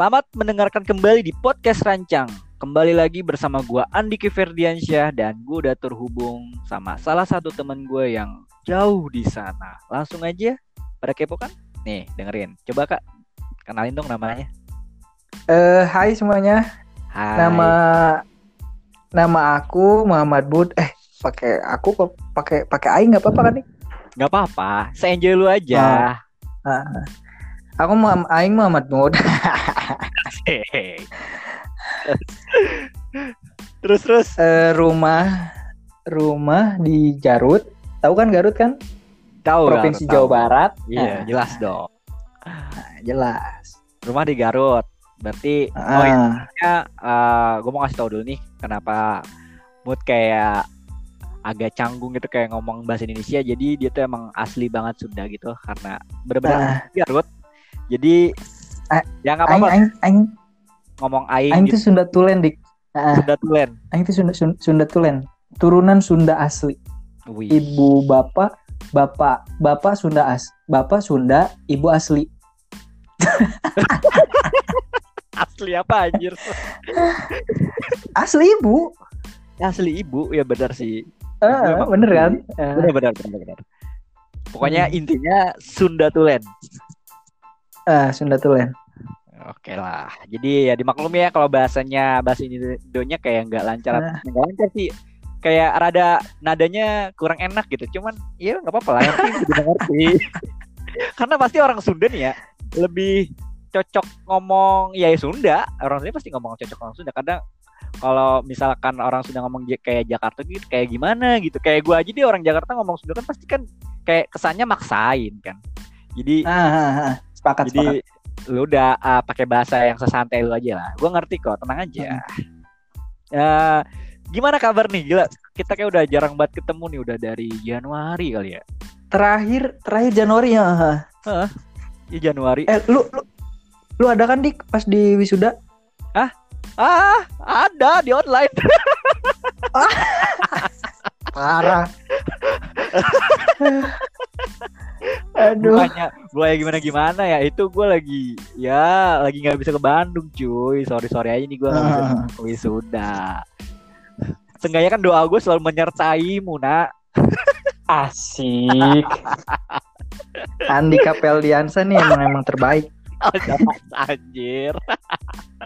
Selamat mendengarkan kembali di podcast Rancang. Kembali lagi bersama gua Andi Ferdiansyah dan gue udah terhubung sama salah satu temen gue yang jauh di sana. Langsung aja pada kepo kan? Nih, dengerin. Coba Kak, kenalin dong namanya. Eh, hai semuanya. Hai. Nama nama aku Muhammad Bud. Eh, pakai aku kok pakai pakai aing nggak apa-apa kan nih? Nggak apa-apa, se-enjoy lu aja. Ah, aku mau aing Muhammad. Asik. terus terus Eh, rumah rumah di Garut. Tahu kan Garut kan? tahu Provinsi Garut, Jawa tahu. Barat. Iya, Nah, jelas dong. nah, jelas. Rumah di Garut. Berarti oh Ah, ya gue mau kasih tau dulu nih kenapa mood kayak agak canggung gitu kayak ngomong bahasa Indonesia jadi dia tuh emang asli banget Sunda gitu karena bener-bener Ah. asli Garut jadi Ah, ya nggak apa-apa. aing aing ngomong aing, aing gitu, tuh Sunda Tulen dik. Ah, Sunda Tulen. Aing tuh Sunda Sunda, Tulen. Turunan Sunda asli. Wih. Ibu bapak bapak bapak Sunda as bapak Sunda ibu asli. Asli apa anjir? Asli ibu. Asli ibu ya benar sih. Eh, Emang bener kan? Eh, benar benar benar benar pokoknya Hmm. intinya Sunda Tulen eh, Sunda Tulen Oke lah, jadi ya dimaklumi ya kalau bahasanya bahasa Indonya kayak nggak lancar, Ah. nggak lancar sih, kayak rada nadanya kurang enak gitu. Cuman ya nggak apa-apa lah, yang penting udah ngerti. Karena pasti orang Sunda nih ya lebih cocok ngomong ya, Sunda, orang Sunda pasti ngomong cocok ngomong Sunda. Kadang kalau misalkan orang Sunda ngomong kayak Jakarta gitu, kayak gimana gitu, kayak gua aja dia orang Jakarta ngomong Sunda kan pasti kan kayak kesannya maksain kan. Jadi ah, ah, ah. Sepakat sepakat jadi lu udah ah, pakai bahasa yang sesantai lu aja lah. Gua ngerti kok, tenang aja. Ya, gimana kabar nih? Gila, kita kayak udah jarang banget ketemu nih, udah dari Januari kali ya. terakhir terakhir Januari ya ah. Iya Januari. eh lu, lu lu ada kan dik pas di wisuda Ah, ada di online. parah aduh Bukannya gue ya gimana gimana ya. Itu gue lagi ya lagi nggak bisa ke Bandung, cuy. Sorry sorry aja nih gue nggak bisa wisuda. Seenggaknya kan doa gue selalu menyertaimu, nak. asik Andika Peldiansa nih emang emang terbaik Oh, anjir.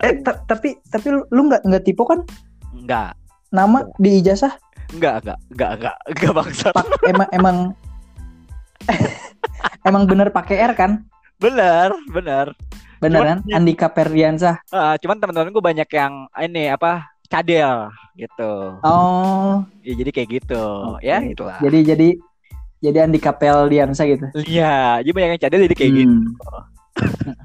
eh ta- tapi tapi lu nggak nggak tipe kan Enggak, nama di ijazah enggak, enggak, enggak, enggak, enggak bangsat. pak emang emang emang bener pakai R kan Bener, bener. bener Cuman- kan Andika Perdiansa Ah, cuman teman-teman gue banyak yang ini apa cadel gitu. oh Ya, jadi kayak gitu, Oke. ya itulah. jadi jadi jadi Andika Peldiansa gitu Iya, jadi banyak yang cadel jadi kayak gitu. Hmm.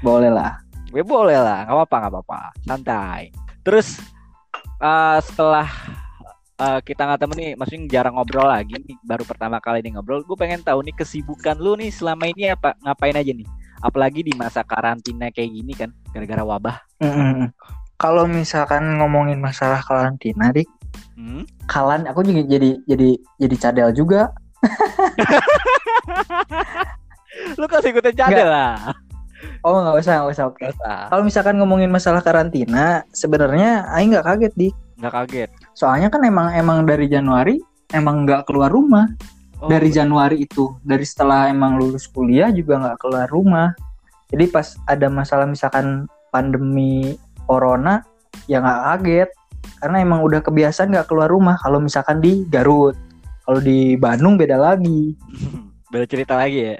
boleh lah Gue boleh lah, nggak apa-apa, nggak apa-apa, santai. Terus eh, setelah eh, kita nggak temen nih, maksudnya jarang ngobrol lagi nih, baru pertama kali nih ngobrol. Gue pengen tahu nih kesibukan lu nih selama ini apa ngapain aja nih? Apalagi di masa karantina kayak gini kan, gara-gara wabah. Mm-mm. kalau misalkan ngomongin masalah karantina dik Hmm? kalan aku juga jadi jadi jadi cadel juga Lu kasih ikutin cadel lah. oh nggak usah nggak usah oke Nggak usah. kalau misalkan ngomongin masalah karantina sebenarnya Aing nggak kaget dik Nggak kaget. Soalnya kan emang emang dari Januari emang nggak keluar rumah. Oh, dari Januari itu dari setelah emang lulus kuliah juga nggak keluar rumah. Jadi pas ada masalah misalkan pandemi corona ya nggak kaget. Karena emang udah kebiasaan nggak keluar rumah. Kalau misalkan di Garut kalau di Bandung beda lagi. Beda cerita lagi ya.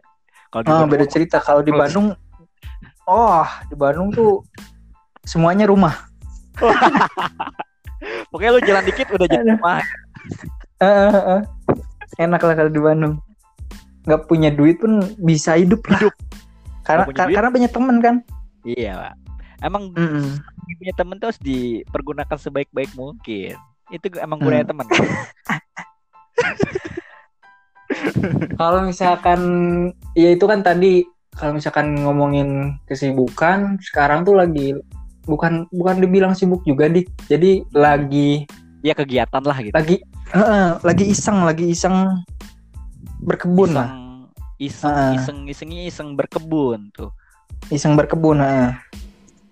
Kalau di ah Bandung- beda cerita. Kalau di Terus. Bandung oh di Bandung tuh semuanya rumah Pokoknya lu jalan dikit udah jadi rumah. Eh, eh, eh. enak lah kalau di Bandung nggak punya duit pun bisa hidup lah Hidup. karena duit. karena punya temen kan Iya, Pak. Emang Mm-mm. punya temen tuh harus dipergunakan sebaik-baik mungkin. Itu emang gunanya Hmm. teman. Kalau misalkan ya itu kan tadi kalau misalkan ngomongin kesibukan sekarang tuh lagi bukan bukan dibilang sibuk juga dik. Jadi lagi Ya kegiatan lah gitu. lagi eh, lagi iseng lagi iseng berkebun lah. iseng, iseng, Ah. iseng, isengnya iseng berkebun tuh. Iseng berkebun. heeh.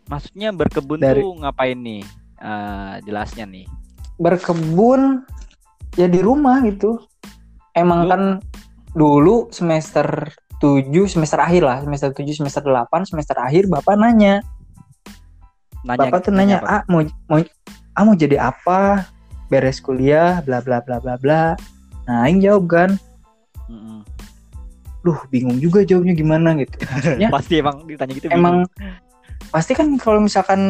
Maksudnya berkebun Dari- tuh ngapain nih? Eh, jelasnya nih. berkebun ya di rumah gitu. Emang kan dulu semester 7 semester akhir lah, semester 7 semester 8 semester akhir Bapak nanya. Nanya, Bapak tuh nanya, apa? "Ah, mau mau ah mau jadi apa? Beres kuliah bla bla bla bla bla." Nah, aing jawab kan, Mm-mm. "Duh, bingung juga jawabnya gimana gitu." Maksudnya Pasti emang ditanya gitu. emang pasti kan kalau misalkan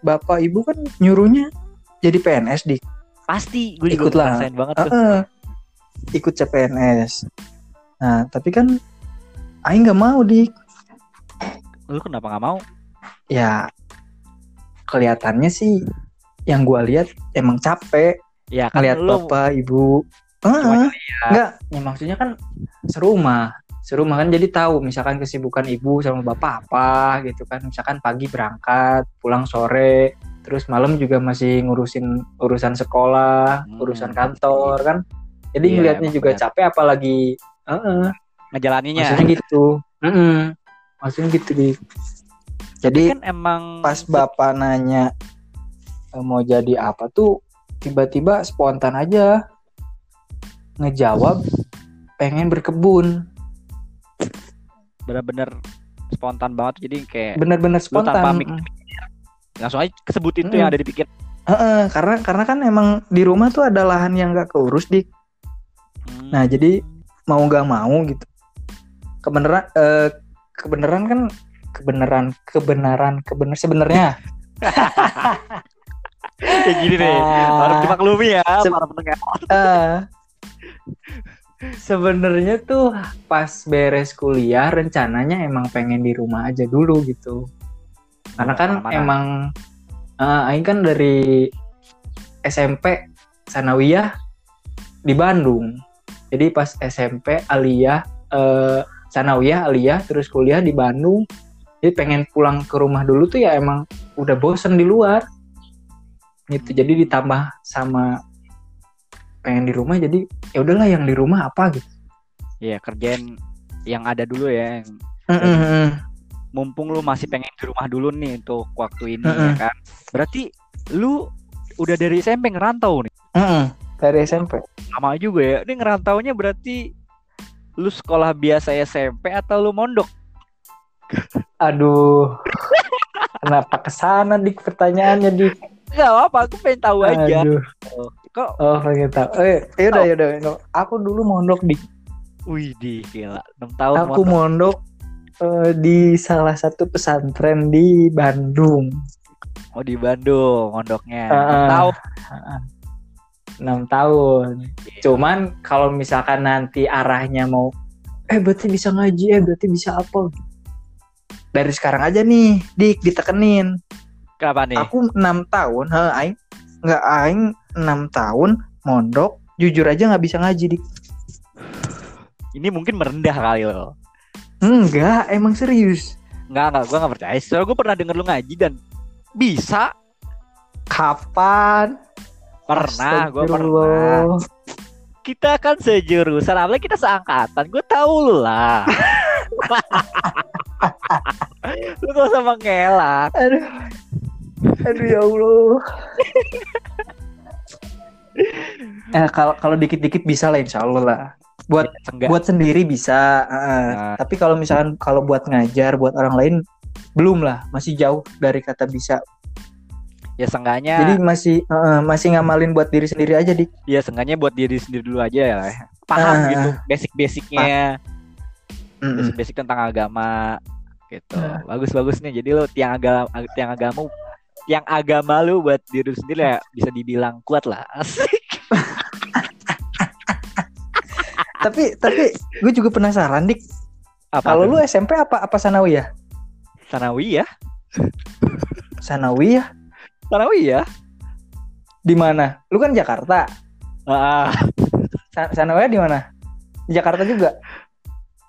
Bapak Ibu kan nyuruhnya jadi PNS di bingung. pasti gue Ikut lah. ngerasain banget tuh. Heeh. ikut CPNS. Nah, tapi kan Aing nggak mau di Lu kenapa nggak mau? ya kelihatannya sih yang gua lihat emang capek Ya kan ngeliat lu bapak ibu. Heeh. Enggak, ya maksudnya kan serumah. Serumah kan jadi tahu misalkan kesibukan ibu sama bapak apa gitu kan. Misalkan pagi berangkat, pulang sore, terus malam juga masih ngurusin urusan sekolah, Hmm. urusan kantor kan. Jadi Iya, ngelihatnya juga benar. capek apalagi heeh. ngejalaninnya. Maksudnya gitu. Mm-mm. Maksudnya gitu di. Jadi kan emang pas bapak nanya e, mau jadi apa tuh tiba-tiba spontan aja ngejawab pengen berkebun. bener-bener spontan banget jadi kayak Bener-bener lu tanpa spontan. mikir langsung aja kesebut itu yang ada di pikir. Heeh, karena karena kan emang di rumah tuh ada lahan yang gak keurus di. Hmm. Nah jadi mau gak mau gitu. Kebenaran eh, kebenaran kan kebenaran kebenaran kebenar sebenarnya kayak gini nih. Ah. Harus dimaklumi ya Se- para pendengar. Eh, sebenarnya tuh pas beres kuliah rencananya emang pengen di rumah aja dulu gitu. Karena kan Ke mana-mana. emang eh Aing kan dari SMP Sanawiyah di Bandung. Jadi pas SMP Aliyah eh Sanawiyah Aliyah terus kuliah di Bandung. Jadi pengen pulang ke rumah dulu tuh ya emang udah bosen di luar. Gitu. Jadi ditambah sama pengen di rumah jadi ya udahlah yang di rumah apa gitu. Iya, kerjain yang ada dulu ya. Yang Mm-mm. mumpung lu masih pengen di rumah dulu nih untuk waktu ini Mm-mm. ya kan. Berarti lu udah dari SMP ngerantau nih. Mm-mm. Dari SMP. Sama juga ya. Ini ngerantaunya berarti lu sekolah biasa SMP atau lu mondok? Aduh. Kenapa ke sana dik pertanyaannya dik? Enggak apa, aku pengen tahu aja. Aduh. Kok Oh pengen tahu. Eh, yaudah yaudah. yaudah. Aku dulu mondok dik. wih di gila 6 tahun Aku mondok. mondok eh, di salah satu pesantren di Bandung. Oh di Bandung mondoknya. Ah. Tahu. enam tahun. Cuman kalau misalkan nanti arahnya mau, eh berarti bisa ngaji, eh berarti bisa apa? Dari sekarang aja nih, dik ditekenin. Kenapa nih? Aku enam tahun, he, aing nggak aing enam tahun mondok, jujur aja nggak bisa ngaji dik. Ini mungkin merendah kali lo. Enggak, emang serius. Enggak, enggak, gue gak percaya. Soalnya gue pernah denger lu ngaji dan bisa. Kapan? Pernah, gue pernah. Kita kan sejurusan, apalagi kita seangkatan. Gue tahu lu lah. lu gak usah mengelak. Aduh. Aduh ya Allah. eh kalau kalau dikit-dikit bisa lah insya Allah lah. Buat Enggak. buat sendiri bisa. heeh. Nah. Tapi kalau misalkan kalau buat ngajar buat orang lain belum lah, masih jauh dari kata bisa. Ya seenggaknya, Jadi masih heeh, masih ngamalin buat diri sendiri aja dik. ya seenggaknya buat diri sendiri dulu aja ya. lah. Paham Ah. gitu, basic-basicnya. Mm-mm. Basic-basic tentang agama. Gitu. Ah. Bagus-bagus nih. Jadi lu tiang agama, tiang agama tiang agama lu buat diri lu sendiri ya bisa dibilang kuat lah. Asik. tapi tapi gue juga penasaran dik. Apa Kalau lu SMP apa apa sanawiyah? Sanawi ya? Sanawiyah Sanawi ya? di mana? Lu kan Jakarta. Ah, Sa- Sanawiyah di mana? Di Jakarta juga.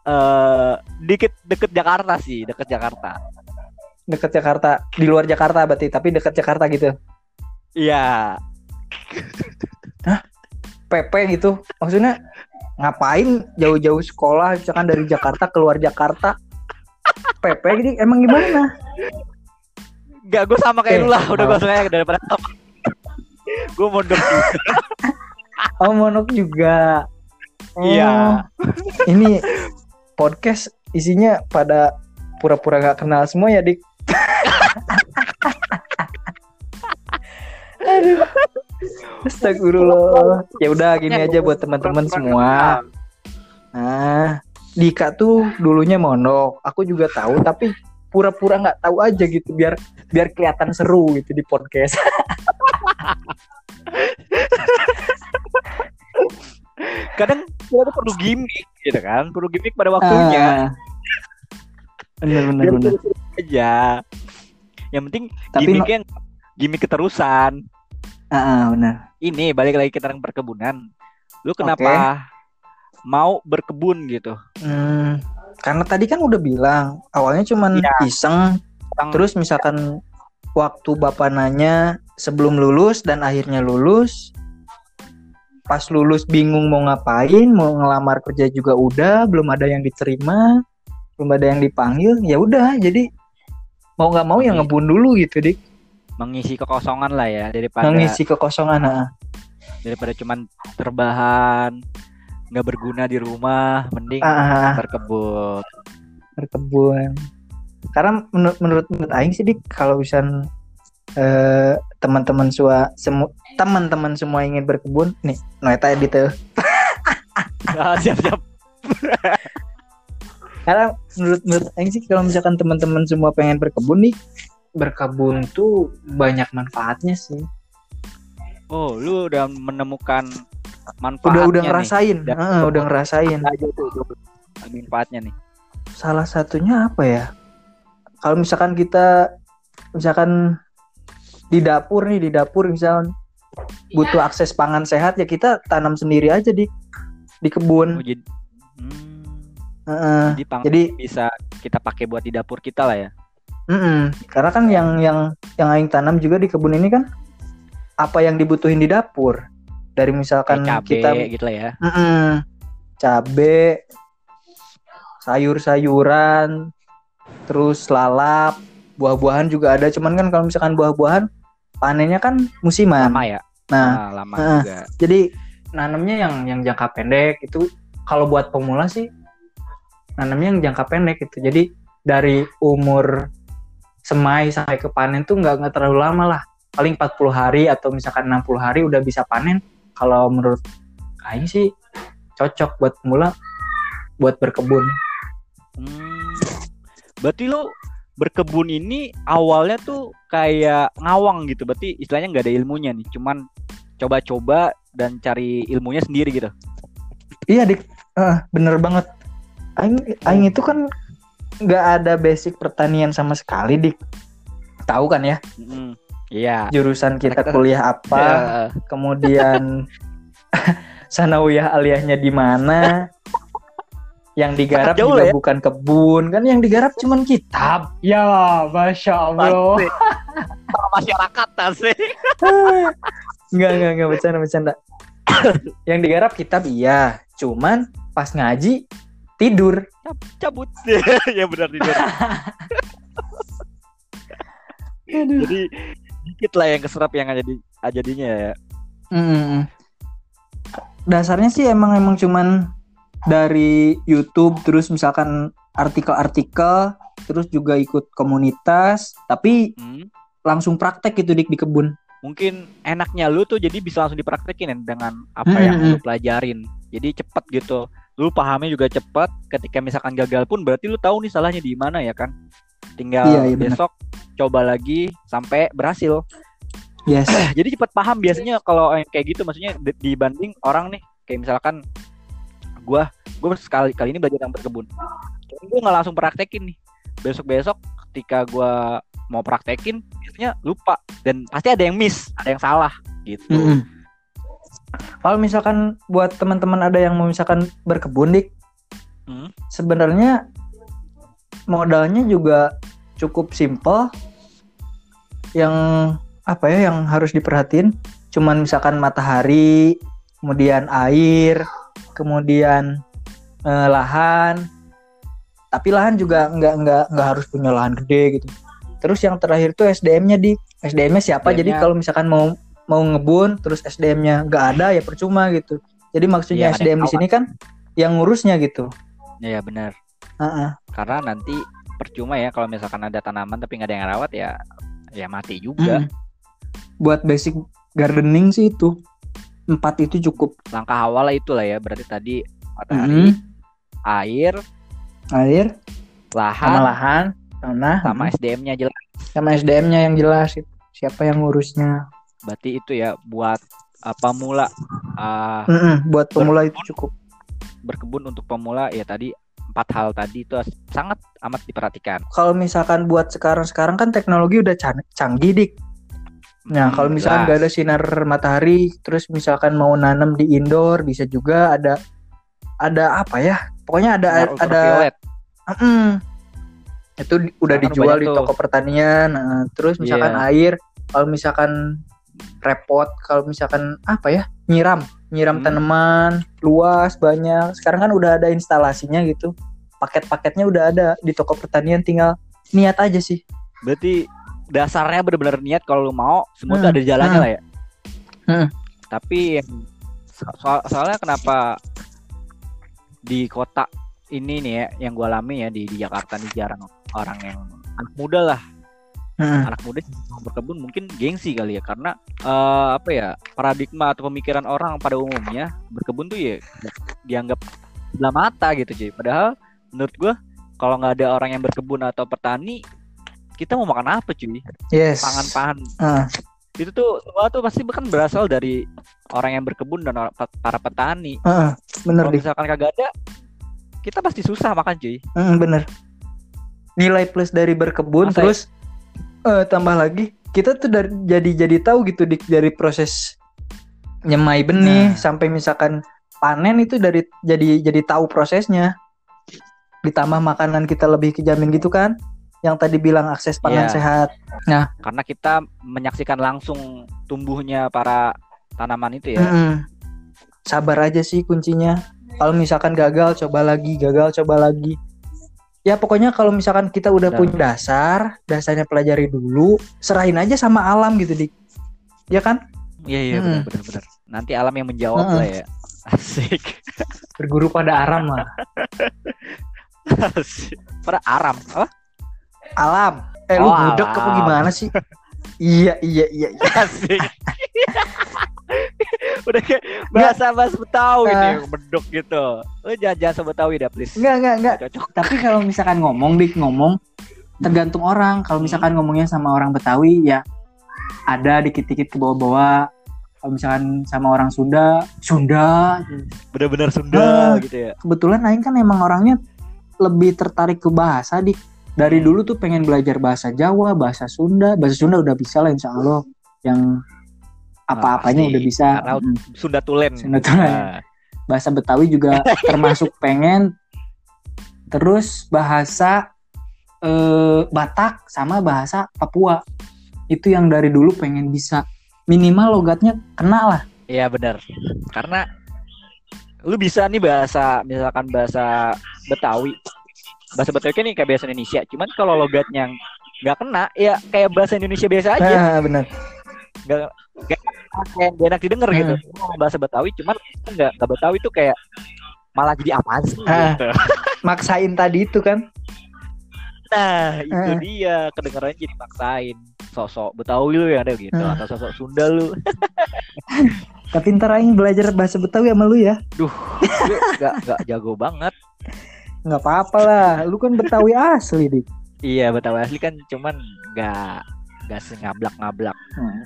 Eh dikit deket Jakarta sih, deket Jakarta. Deket Jakarta, di luar Jakarta berarti, tapi deket Jakarta gitu. Iya, PP gitu. Maksudnya ngapain jauh-jauh sekolah misalkan dari Jakarta keluar Jakarta PP gitu emang gimana Enggak, gue sama kayak Eh, lu lah. Udah gue mau. kayak daripada sama. gue mondok juga. Oh monok juga. Oh, Iya. Ini podcast isinya pada pura-pura nggak kenal semua ya dik. Aduh. Astagfirullah. Ya udah gini aja buat teman-teman semua. Nah, Dika tuh dulunya monok. Aku juga tahu tapi pura-pura nggak tahu aja gitu biar biar kelihatan seru gitu di podcast. Kadang kita tuh perlu gimmick gitu kan. Perlu gimmick pada waktunya. Bener Biar bener. seru aja. Yang penting Tapi no- gimmicknya gimmick keterusan. Ah, ah, bener. Ini balik lagi ke tentang perkebunan. Lu kenapa mau berkebun gitu? Hmm, karena tadi kan udah bilang awalnya cuman Iya. iseng, Tentang- terus misalkan waktu bapak nanya sebelum lulus dan akhirnya lulus, pas lulus bingung mau ngapain, mau ngelamar kerja juga udah, belum ada yang diterima, belum ada yang dipanggil, ya udah, jadi mau nggak mau ya ngebun dulu gitu dik, mengisi kekosongan lah ya daripada ngisi kekosongan. ah. daripada cuman terbahan nggak berguna di rumah mending Ah, ah, berkebun berkebun. Karena menurut menurut menurut Aing sih dik kalau misalnya eh, teman-teman semua semu teman-teman semua ingin berkebun nih noeta edit tuh. ah, siap siap Karena menurut menurut Aing sih kalau misalkan teman-teman semua pengen berkebun nih berkebun tuh banyak manfaatnya sih. oh lu udah menemukan manfaatnya Udah udah nih. ngerasain, Dan- Heeh, udah ngerasain. aja tuh tuh, manfaatnya nih Salah satunya apa ya? Kalau misalkan kita misalkan di dapur nih di dapur misalkan butuh akses pangan sehat ya kita tanam sendiri aja di di oh, kebun. jadi hmm, Heeh. jadi Jadi bisa kita pakai buat di dapur kita lah ya Mm-mm. Karena kan yang yang yang aing tanam juga di kebun ini kan apa yang dibutuhin di dapur. Dari misalkan kayak cabe kita gitu lah ya Mm-mm. cabe, sayur-sayuran, terus lalap, buah-buahan juga ada. Cuman kan kalau misalkan buah-buahan panennya kan musiman. lama ya Nah, Ah, lama ah. juga jadi nanamnya yang yang jangka pendek itu kalau buat pemula sih nanamnya yang jangka pendek gitu. Jadi dari umur semai sampai ke panen tuh nggak nggak terlalu lama lah. Paling 40 hari atau misalkan 60 hari udah bisa panen. Kalau menurut Aing sih cocok buat pemula buat berkebun. Hmm. Berarti lu berkebun ini awalnya tuh kayak ngawang gitu. Berarti istilahnya nggak ada ilmunya nih. Cuman coba-coba dan cari ilmunya sendiri gitu. Iya dik, Eh, bener banget. Aing, Aing itu kan nggak ada basic pertanian sama sekali dik. Tahu kan ya Mm-mm. Iya. jurusan kita kuliah apa? Eh, kemudian sanawiyah aliyahnya di mana yang digarap Sangat jauh juga ya. bukan kebun kan yang digarap cuman kitab ya masya allah masyarakat sih. nggak nggak nggak bercanda bercanda yang digarap kitab iya cuman pas ngaji tidur Cabut. ya benar tidur. Jadi dikit lah yang keserap yang jadi jadinya ya. Mm. dasarnya sih emang emang cuman dari YouTube terus misalkan artikel-artikel terus juga ikut komunitas tapi Hmm. langsung praktek gitu dik di kebun Mungkin enaknya lu tuh jadi bisa langsung dipraktekin ya dengan apa Hmm, yang hmm, lu pelajarin. Jadi cepet gitu. Lu pahamnya juga cepet. Ketika misalkan gagal pun berarti lu tahu nih salahnya di mana ya kan. Tinggal Iya, iya, besok coba lagi sampai berhasil. yes Jadi cepat paham biasanya kalau yang kayak gitu maksudnya di- dibanding orang nih kayak misalkan gua gua sekali kali ini belajar yang berkebun. Cuman gua nggak langsung praktekin nih. Besok-besok ketika gua mau praktekin biasanya lupa dan pasti ada yang miss, ada yang salah gitu. Mm-mm. Kalau misalkan buat teman-teman ada yang mau misalkan berkebun dik, Hmm. sebenarnya modalnya juga cukup simple. Yang apa ya yang harus diperhatiin, cuman misalkan matahari, kemudian air, kemudian eh, lahan. Tapi lahan juga nggak nggak nggak harus punya lahan gede gitu. terus yang terakhir tuh SDM-nya di SDM-nya siapa jadi SDM-nya kalau misalkan mau mau ngebun terus SDM-nya nggak ada ya percuma gitu jadi maksudnya Iya, ada SDM di sini kan yang ngurusnya gitu Iya benar. Heeh. Karena nanti percuma ya kalau misalkan ada tanaman tapi nggak ada yang rawat ya ya mati juga. Mm. buat basic gardening sih itu empat itu cukup Langkah awal itulah ya. Berarti tadi Mm. matahari, air, air lahan, sama lahan tanah sama mm. SDM-nya jelas. sama SDM-nya yang jelas siapa yang ngurusnya Berarti itu ya buat uh, pemula uh, Mm-mm, buat pemula itu cukup berkebun untuk pemula ya tadi empat hal tadi itu sangat amat diperhatikan. kalau misalkan buat sekarang-sekarang kan teknologi udah can- canggih dik. Nah, Hmm, kalau misalkan nggak ada sinar matahari, terus misalkan mau nanam di indoor bisa juga ada ada apa ya? Pokoknya ada Sinar ada ultraviolet. Mm-mm. itu di- udah dijual di tuh. toko pertanian. Nah, terus misalkan Iya. air, kalau misalkan repot, kalau misalkan apa ya? Nyiram, nyiram Hmm. tanaman luas banyak. Sekarang kan udah ada instalasinya gitu. Paket-paketnya udah ada di toko pertanian tinggal niat aja sih. Berarti dasarnya benar-benar niat kalau lu mau semua tuh Hmm, ada jalannya hmm. lah ya. Hmm. Tapi yang so- soal- soalnya kenapa di kota ini nih ya yang gua alami ya di, di Jakarta nih jarang orang yang anak muda lah Mm. anak muda yang berkebun mungkin gengsi kali ya karena eh, apa ya paradigma atau pemikiran orang pada umumnya berkebun tuh ya dianggap sebelah mata gitu cuy padahal menurut gua kalau nggak ada orang yang berkebun atau petani kita mau makan apa cuy Yes. pangan-pangan Ah. itu tuh semua tuh pasti kan berasal dari orang yang berkebun dan orang, para petani Heeh, bener kalau misalkan kagak ada kita pasti susah makan cuy Mm, bener. Nilai plus dari berkebun Masa ya? terus eh, tambah lagi kita tuh dari jadi jadi tahu gitu dik dari proses nyemai benih Nah. sampai misalkan panen itu dari jadi jadi tahu prosesnya. Ditambah makanan kita lebih kejamin gitu kan. Yang tadi bilang akses pangan Iya. sehat. karena kita menyaksikan langsung tumbuhnya para tanaman itu ya Mm-mm. Sabar aja sih kuncinya. Kalau misalkan gagal coba lagi, gagal coba lagi. Ya pokoknya kalau misalkan kita udah Benar. punya dasar, dasarnya pelajari dulu, serahin aja sama alam gitu dik. Ya kan? iya iya Hmm. benar benar benar nanti alam yang menjawab Heeh. lah ya asik Berguru pada aram lah. Asik. pada aram apa Alam. Eh lu Oh, budek apa alam. gimana sih? iya iya iya. iya. asik udah kayak bahasa bahasa Betawi Ah. nih beduk gitu lu jangan jangan Betawi dah please Enggak enggak enggak. Nggak cocok Tapi kalau misalkan ngomong dik ngomong tergantung orang. Kalau misalkan ngomongnya sama orang Betawi ya ada dikit-dikit ke bawah-bawah. Kalau misalkan sama orang Sunda, Sunda. bener-bener Sunda Ah. gitu ya Kebetulan Aing kan emang orangnya lebih tertarik ke bahasa dik. Dari dulu tuh pengen belajar bahasa Jawa, bahasa Sunda. Bahasa Sunda udah bisa lah insya Allah. Yang apa-apanya pasti. udah bisa. Karena Mm. Sunda Tulen Sunda Tulen. Nah, bahasa Betawi juga termasuk pengen terus bahasa eh, Batak sama bahasa Papua itu yang dari dulu pengen bisa minimal logatnya kena lah Iya benar. Karena lu bisa nih bahasa misalkan bahasa Betawi. Bahasa Betawi kan nih kayak bahasa Indonesia. Cuman kalau logatnya nggak kena, ya kayak bahasa Indonesia biasa aja. Ah, bener Nggak nggak kayak nggak enak didengar gitu. Hmm. Lu ngomong bahasa Betawi, cuman nggak nggak Betawi tuh kayak malah jadi apa sih Ah. gitu. maksain tadi itu kan Nah, itu Ah. dia kedengarannya jadi maksain. Sosok Betawi lu yang ada gitu Ah. atau sosok Sunda lu. tapi ntar aing belajar bahasa Betawi sama lu ya Gue nggak nggak jago banget. Nggak apa-apa lah lu kan Betawi asli dik Iya Betawi asli kan cuman nggak nggak sengablak-ngablak. Hmm.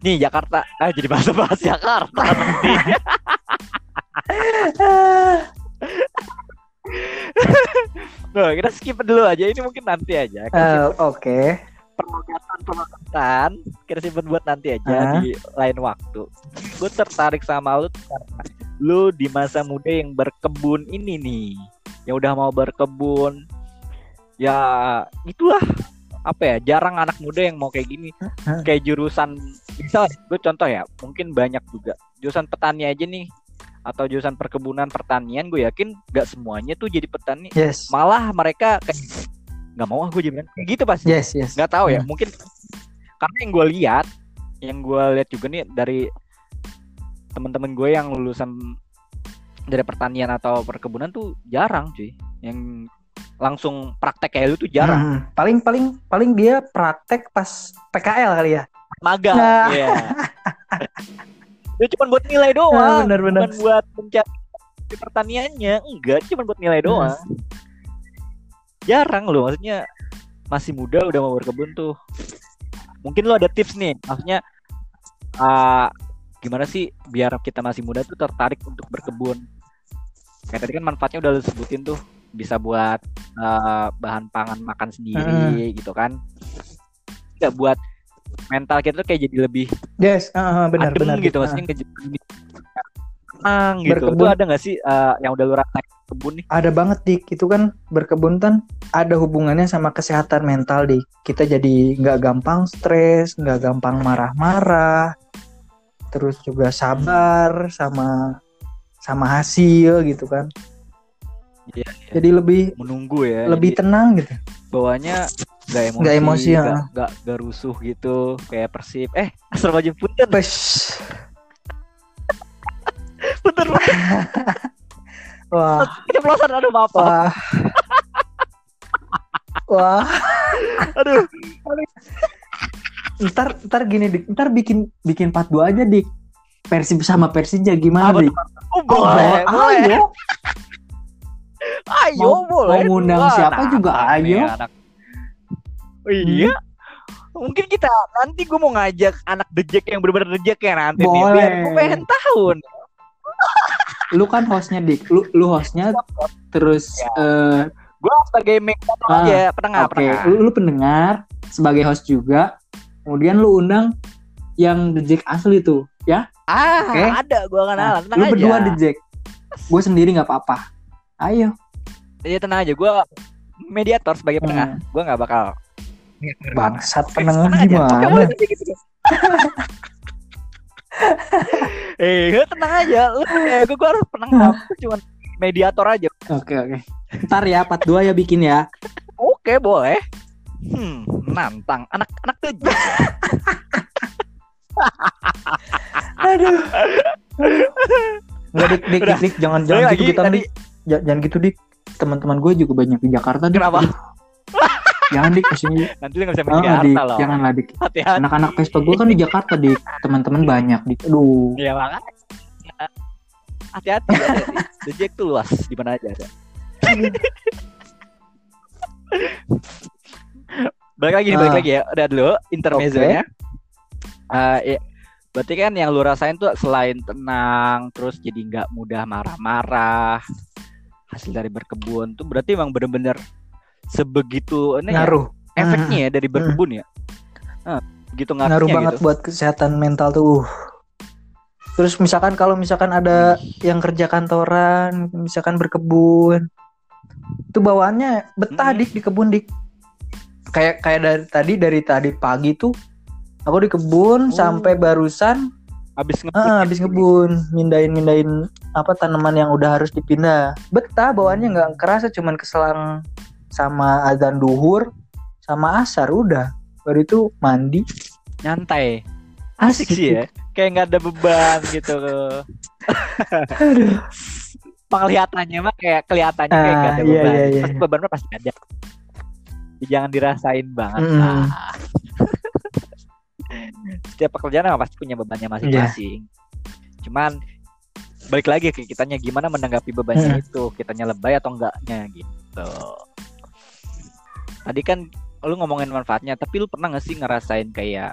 Nih Jakarta, ah jadi bahasa-bahasa Jakarta. nanti. Nah, kita skip dulu aja. Ini mungkin nanti aja. Simpen oke perlogatan, kita simpen buat nanti aja Ah. di lain waktu. Gue tertarik sama lu karena lu di masa muda yang berkebun ini nih, yang udah mau berkebun. Ya itulah apa ya jarang anak muda yang mau kayak gini. Kayak jurusan misal gue contoh ya mungkin banyak juga. Jurusan petani aja nih atau jurusan perkebunan pertanian gue yakin nggak semuanya tuh jadi petani. Yes. Malah mereka kayak nggak mau ah gue jadi kayak gitu pasti. Yes yes. Nggak tahu ya Hmm. mungkin karena yang gue lihat yang gue lihat juga nih dari teman-teman gue yang lulusan dari pertanian atau perkebunan tuh jarang cuy. Yang langsung praktek kayak lu tuh jarang. Hmm, paling paling paling dia praktek pas PKL kali ya. Magang Nah. ya itu cuma buat nilai doang benar-benar. bukan buat mencari pertaniannya. Enggak cuma buat nilai doang. Jarang loh maksudnya masih muda udah mau berkebun tuh. Mungkin lo ada tips nih maksudnya ah, gimana sih biar kita masih muda tuh tertarik untuk berkebun? Kayak tadi kan manfaatnya udah lo sebutin tuh bisa buat eh, bahan pangan makan sendiri gitu kan. Nggak buat mental kita tuh kayak jadi lebih yes ah, benar adem benar gitu Ah. maksudnya ngeje- tenang gitu. Berkebun. ada nggak sih eh, yang udah lu rasain kebun nih? Ada banget dik. Itu kan berkebun kan ada hubungannya sama kesehatan mental dik. Kita jadi nggak gampang stres nggak gampang marah-marah terus juga sabar sama sama hasil gitu kan. Iya, iya. jadi lebih menunggu ya lebih Jadi tenang gitu. bawahnya nggak emosi Nggak emosi, ya. nggak nggak rusuh gitu kayak persib. Eh asal baju punten. Pes. punten wah. Keceplosan aduh maaf maaf. wah. Wah. Aduh ntar ntar gini dik. Ntar bikin bikin part 2 aja dik. Persib sama Persija gimana dik? oh, boleh boleh. Ayo ayo Mau- boleh mau ngundang siapa juga? Ayo. anak. Oh, iya? Mungkin kita nanti gue mau ngajak anak dejek yang bener-bener dejek ya nanti nih Boleh. biar gue pengen tahu. Nih. lu kan hostnya dik. Lu lu hostnya terus eh gue sebagai make Ah, aja penengah oke. penengah. Lu, lu pendengar sebagai host juga kemudian lu undang yang The Jack asli tuh ya? Ah Oke. ada gue kenalan tenang lu aja. berdua The Jack. Gue sendiri nggak apa-apa. Ayo. Iya tenang aja. Gue mediator sebagai penengah. Hmm. gue nggak bakal. Bangsat penengah tenang aja. Oke, gimana eh tenang aja. Lu eh gue, harus penengah. Gua cuma mediator aja. Oke oke. Ntar ya part 2 ya bikin ya. Oke boleh hmm nantang. Anak-anak tuh aduh. Nggak dik dik dik, dik jangan jangan gitu kita tadi dik Ja- jangan gitu dik. Teman-teman gue juga banyak di Jakarta dik. Kenapa? jangan dik ke sini. Nanti lu nggak bisa Ah, main dik Jakarta loh. Janganlah dik. Hati-hati. Anak-anak Vespa gue kan di Jakarta dik. Teman-teman banyak dik. Aduh. Ya makanya. Hati-hati hati-hati. The Jack tuh luas. Di mana aja ada balik lagi nih balik Ah. lagi ya. Udah dulu intermezzonya. Eh, ya, berarti kan yang lu rasain tuh selain tenang terus jadi nggak mudah marah-marah hasil dari berkebun tuh berarti emang bener-bener sebegitu ini ya, ngaruh. efeknya ya dari berkebun ya? Nah, gitu ngaruhnya ngaruh banget gitu. buat kesehatan mental tuh. Terus misalkan kalau misalkan ada yang kerja kantoran, misalkan berkebun, itu bawaannya betah Hmm. dik di kebun dik. Kayak kayak dari tadi dari tadi pagi tuh aku di kebun Oh. sampai barusan habis ngebut ah, habis ngebun, mindain mindain apa tanaman yang udah harus dipindah. Betah bawaannya nggak kerasa cuman keselang sama azan duhur sama asar udah. Baru itu mandi. nyantai asik sih ya kayak nggak ada beban gitu Aduh. penglihatannya mah kayak kelihatannya kayak nggak ada Ah, iya, beban iya, iya. pasti beban mah pasti ada jangan dirasain banget Mm. lah setiap pekerjaan emang pasti punya bebannya masing-masing. Cuman balik lagi ke kitanya gimana menanggapi bebannya Mm. itu? Kitanya lebay atau enggaknya gitu. Tadi kan lu ngomongin manfaatnya tapi lu pernah gak sih ngerasain kayak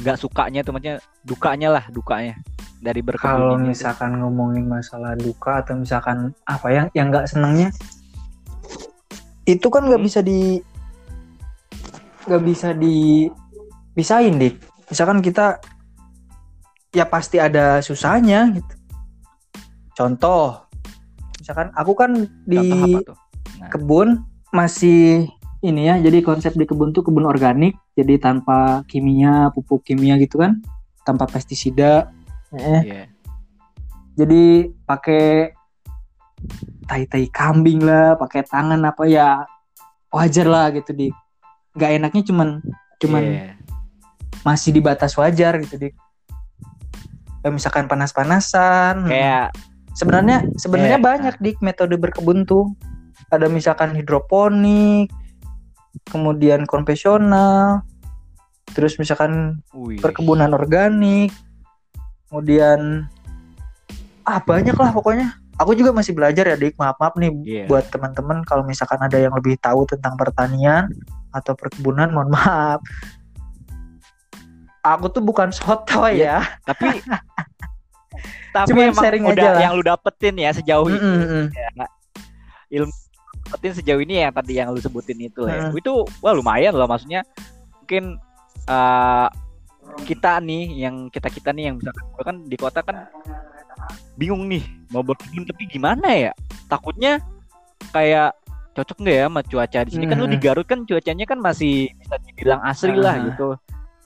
nggak sukanya tuh? Maksudnya dukanya lah dukanya dari berkebun Kalau misalkan ngomongin masalah duka atau misalkan apa yang yang nggak senangnya, itu kan nggak Hmm. bisa di nggak bisa dipisahin dik. Misalkan kita ya pasti ada susahnya gitu. Contoh, misalkan aku kan di tuh kebun masih ini ya jadi konsep di kebun tuh kebun organik jadi tanpa kimia pupuk kimia gitu kan tanpa pestisida eh, Iya. jadi pakai tai tai kambing lah pakai tangan apa ya wajar lah gitu di nggak enaknya cuman cuman Iya. masih di batas wajar gitu di misalkan panas-panasan kayak sebenarnya sebenarnya Iya. banyak dik metode berkebun tuh ada misalkan hidroponik kemudian konvensional terus misalkan wih. perkebunan organik kemudian ah banyak lah pokoknya aku juga masih belajar ya dik maaf maaf nih Iya. buat teman-teman kalau misalkan ada yang lebih tahu tentang pertanian atau perkebunan mohon maaf aku tuh bukan soto Iya. ya tapi tapi Cuman emang sharing udah aja lah. yang lu dapetin ya sejauh ini Mm, mm, ya. ilmu dapetin sejauh ini yang tadi yang lu sebutin itu ya. Mm. itu wah lumayan loh maksudnya mungkin eh, kita nih yang kita kita nih yang misalkan gua kan di kota kan bingung nih mau berkebun tapi gimana ya? Takutnya kayak cocok nggak ya sama cuaca? Di sini kan lu di Mhm. Garut kan cuacanya kan masih bisa dibilang asri lah Ah. gitu.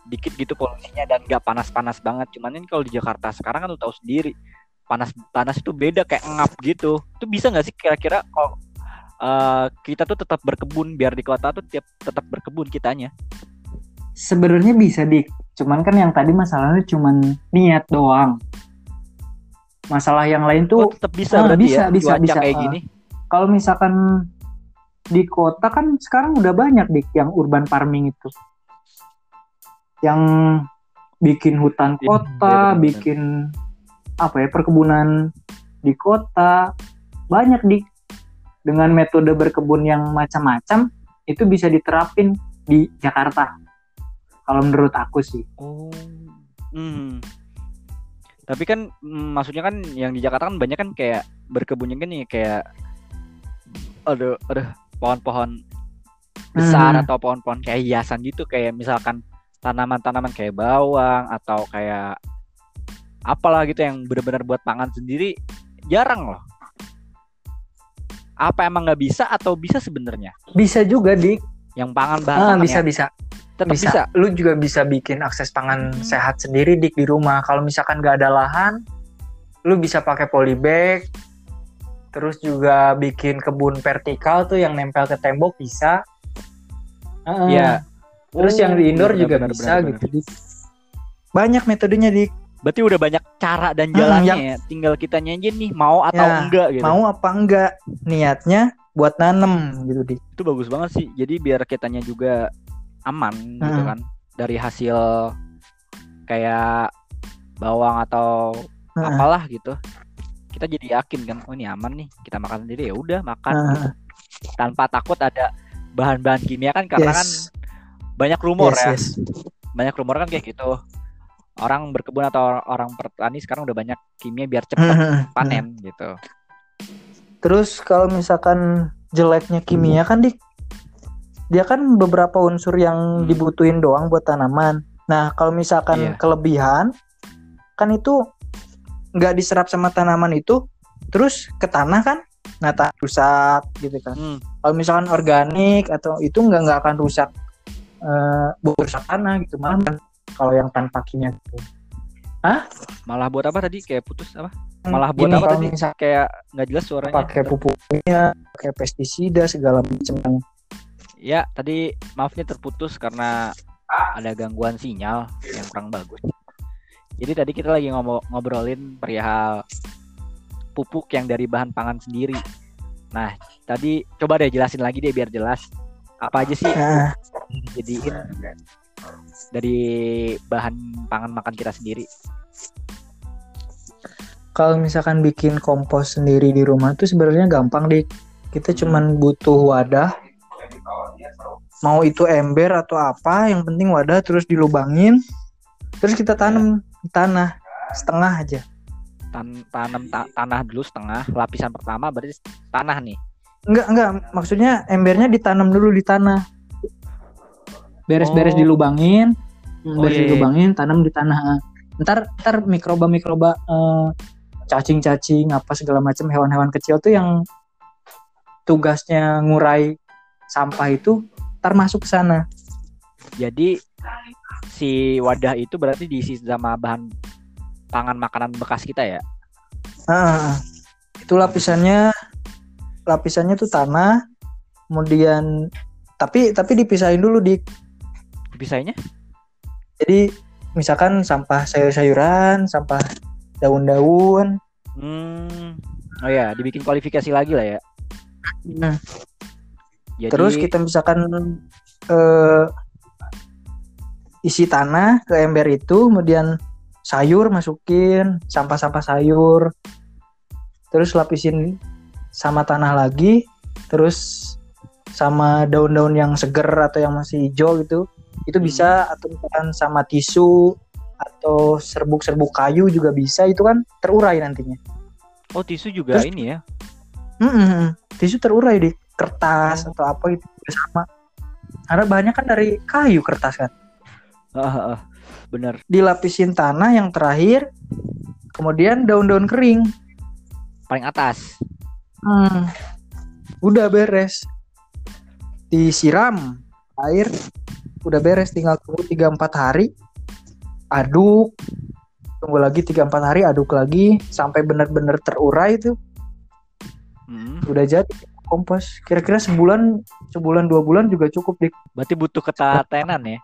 Dikit gitu polusinya dan nggak panas-panas banget. Cuman ini kalau di Jakarta sekarang kan lu tahu sendiri panas panas itu beda kayak ngap gitu. Itu bisa nggak sih kira-kira kalau eh, kita tuh tetap berkebun biar di kota tuh tiap tetap berkebun kitanya? Sebenarnya bisa dik. Cuman kan yang tadi masalahnya cuman niat doang masalah yang lain tuh tuh tetap bisa ah, bisa, ya bisa, bisa. kayak Ah. gini kalau misalkan di kota kan sekarang udah banyak dik yang urban farming itu yang bikin hutan Iya, kota benar-benar. bikin apa ya perkebunan di kota banyak dik dengan metode berkebun yang macam-macam itu bisa diterapin di Jakarta kalau menurut aku sih Oh. Hmm. Tapi kan mm, maksudnya kan yang di Jakarta kan banyak kan kayak berkebunnya nih kayak ada ada pohon-pohon besar Hmm. atau pohon-pohon kayak hiasan gitu kayak misalkan tanaman-tanaman kayak bawang atau kayak apalah gitu yang benar-benar buat pangan sendiri jarang loh. Apa emang nggak bisa atau bisa sebenarnya? bisa juga dik Yang pangan bahan ah, bisa ya? bisa tetap bisa. bisa. Lu juga bisa bikin akses pangan sehat sendiri dik di rumah. Kalau misalkan nggak ada lahan, lu bisa pakai polybag. Terus juga bikin kebun vertikal tuh yang nempel ke tembok bisa. Heeh. Iya. Terus Oh, yang di indoor benar, juga benar, bisa benar. gitu dik. Banyak metodenya dik. Berarti udah banyak cara dan Hmm, jalannya yang- ya. Tinggal kita aja nih mau atau Ya, enggak gitu. Mau apa enggak niatnya buat nanem gitu dik. Itu bagus banget sih. Jadi biar kitanya juga aman gitu Hmm. kan dari hasil kayak bawang atau Heeh. apalah gitu. Kita jadi yakin kan, oh ini aman nih. Kita makan sendiri ya udah makan Heeh. gitu. tanpa takut ada bahan-bahan kimia kan karena kan Yes. banyak rumor Yes, ya. yes. Banyak rumor kan kayak gitu. Orang berkebun atau orang petani sekarang udah banyak kimia biar cepat Heeh. panen gitu. Terus kalau misalkan jeleknya kimia kan dik, dia kan beberapa unsur yang Hmm. dibutuhin doang buat tanaman. Nah kalau misalkan Iya. kelebihan, kan itu nggak diserap sama tanaman itu, terus ke tanah kan, nah tanah rusak gitu kan. Hmm. Kalau misalkan organik atau itu nggak nggak akan rusak, eh buat rusak tanah gitu malah kan kalau yang tanpa kimia gitu. Malah buat apa tadi kayak putus apa? Hmm, Malah buat Gini, apa tadi? misalkan Kayak nggak jelas suaranya. pakai pupuk kimia, pakai pestisida segala macam yang Ya, tadi maafnya terputus karena ada gangguan sinyal yang kurang bagus. Jadi tadi kita lagi ngobrolin perihal pupuk yang dari bahan pangan sendiri. Nah, tadi coba deh jelasin lagi deh biar jelas apa aja sih yang dijadiin dari bahan pangan makan kita sendiri. kalau misalkan bikin kompos sendiri di rumah tuh sebenarnya gampang dik kita cuman butuh wadah mau itu ember atau apa yang penting wadah terus dilubangin terus kita tanam di tanah setengah aja Tan tanam ta- tanah dulu setengah, lapisan pertama berarti tanah nih. enggak enggak maksudnya embernya ditanam dulu di tanah beres-beres Oh. dilubangin Oh, beres iya, iya. dilubangin tanam di tanah ntar ntar mikroba mikroba cacing-cacing apa segala macam hewan-hewan kecil tuh yang tugasnya ngurai sampah itu ntar masuk ke sana Jadi si wadah itu berarti diisi sama bahan pangan makanan bekas kita ya. Ah, itu lapisannya lapisannya tuh tanah kemudian tapi tapi dipisahin dulu dik Bisanya? jadi misalkan sampah sayur-sayuran sampah daun-daun Hmm. Oh ya, dibikin kualifikasi lagi lah ya. nah, Jadi, terus kita misalkan eh, isi tanah ke ember itu kemudian sayur masukin sampah-sampah sayur terus lapisin sama tanah lagi terus sama daun-daun yang seger atau yang masih hijau gitu itu Hmm. bisa atau misalkan sama tisu atau serbuk-serbuk kayu juga bisa itu kan terurai nantinya oh tisu juga Terus- ini ya. Mm-mm. tisu terurai di kertas Oh. atau apa gitu juga sama karena bahannya kan dari kayu kertas kan Ah, ah, ah. Bener. dilapisin tanah yang terakhir kemudian daun-daun kering Paling atas. Hmm. udah beres disiram air udah beres tinggal tunggu 3-4 hari aduk tunggu lagi 3-4 hari aduk lagi sampai benar-benar terurai itu Hmm. udah jadi kompos. Kira-kira sebulan sebulan dua bulan juga cukup dik. Berarti butuh ketelatenan ya?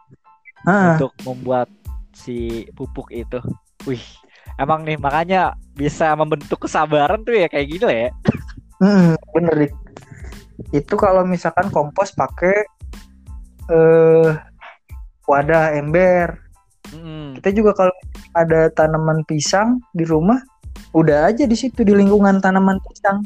Ah, untuk membuat si pupuk itu. Wih, emang nih makanya bisa membentuk kesabaran tuh ya kayak gini lah ya. mm, bener dik. Itu kalau misalkan kompos pakai eh wadah ember. Hmm. kita juga kalau ada tanaman pisang di rumah udah aja di situ di lingkungan tanaman pisang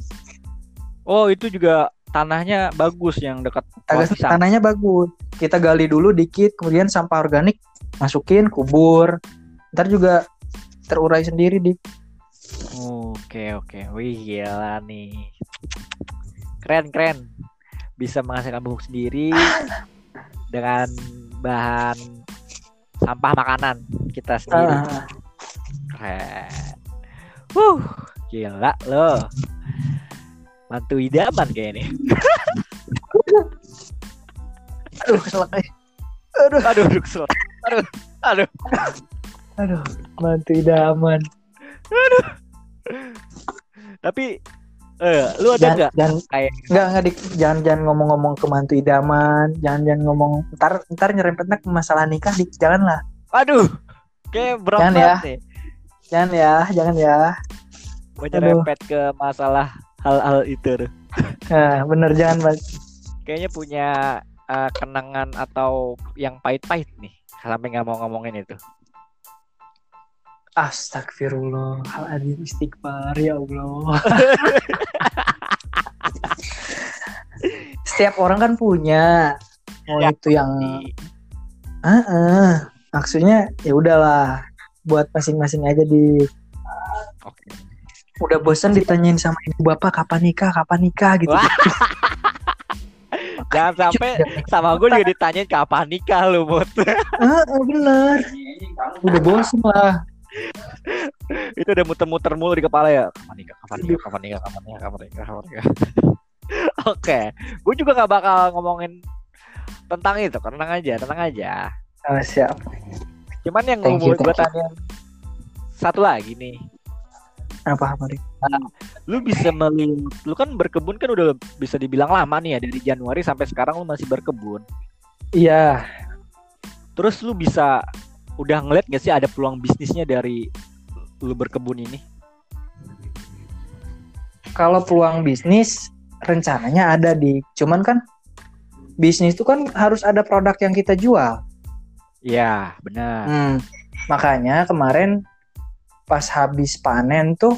Oh itu juga tanahnya bagus yang dekat pisang. tanahnya bagus kita gali dulu dikit kemudian sampah organik masukin kubur ntar juga terurai sendiri di Oke oke, wih gila nih, keren keren, bisa menghasilkan pupuk sendiri dengan bahan sampah makanan kita sendiri. Ah, Keren. Wuh, gila loh. Mantu idaman kayaknya. aduh kesel eh. aduh Aduh, aduh, kesel. aduh, aduh. aduh mantu idaman Tapi, eh, lu ada nggak jangan kayak nggak nggak dik jangan jangan ngomong-ngomong ke mantu idaman jangan jangan ngomong ntar ntar nyerempetnya ke masalah nikah dik jangan lah Aduh, kayak berat Jangan ya. nih. jangan ya jangan ya Menyerempet ke masalah hal-hal itu. nah, bener jangan Mas. Kayaknya punya eh, kenangan atau yang pahit-pahit nih. Sampai nggak mau ngomongin itu. Astagfirullahaladzim istighfar ya Allah. Setiap orang kan punya mau Ya, itu yang Di- Heeh. maksudnya ya udahlah buat masing-masing aja di. Udah bosan ditanyain sama ibu bapak kapan nikah kapan nikah gitu. Jangan sampai sama gue juga ditanyain kapan nikah lu, Mut. Heeh, bener. Udah bosan lah. itu udah muter-muter mulu di kepala ya. Kapan nikah, kapan nikah, kapan nikah, kapan nikah, kapan nikah, kapan nikah. Oke, gue juga gak bakal ngomongin tentang itu, tenang aja, tenang aja. Oh, siap. Cuman yang gue tanya satu lagi nih, Apa apa Dik? lu bisa melihat, lu kan berkebun kan udah bisa dibilang lama nih ya dari Januari sampai sekarang lu masih berkebun. Iya. Terus lu bisa udah ngeliat gak sih ada peluang bisnisnya dari lu berkebun ini? Kalau peluang bisnis rencananya ada di. Cuman kan bisnis itu kan harus ada produk yang kita jual. Iya, benar. Hmm, makanya kemarin pas habis panen tuh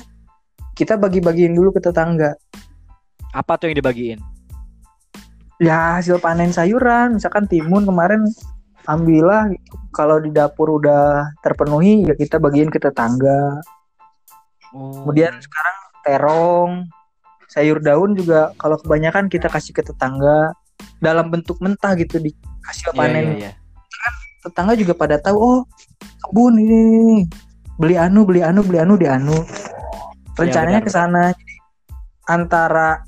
kita bagi-bagiin dulu ke tetangga. Apa tuh yang dibagiin? Ya hasil panen sayuran, misalkan timun kemarin ambillah. Kalau di dapur udah terpenuhi ya kita bagiin ke tetangga. Oh. Kemudian sekarang terong, sayur daun juga kalau kebanyakan kita kasih ke tetangga dalam bentuk mentah gitu di hasil Iya, panen. iya, iya. Tetangga juga pada tahu oh kebun ini. Beli anu beli anu beli anu di anu. Rencananya benar, ke sana. Antara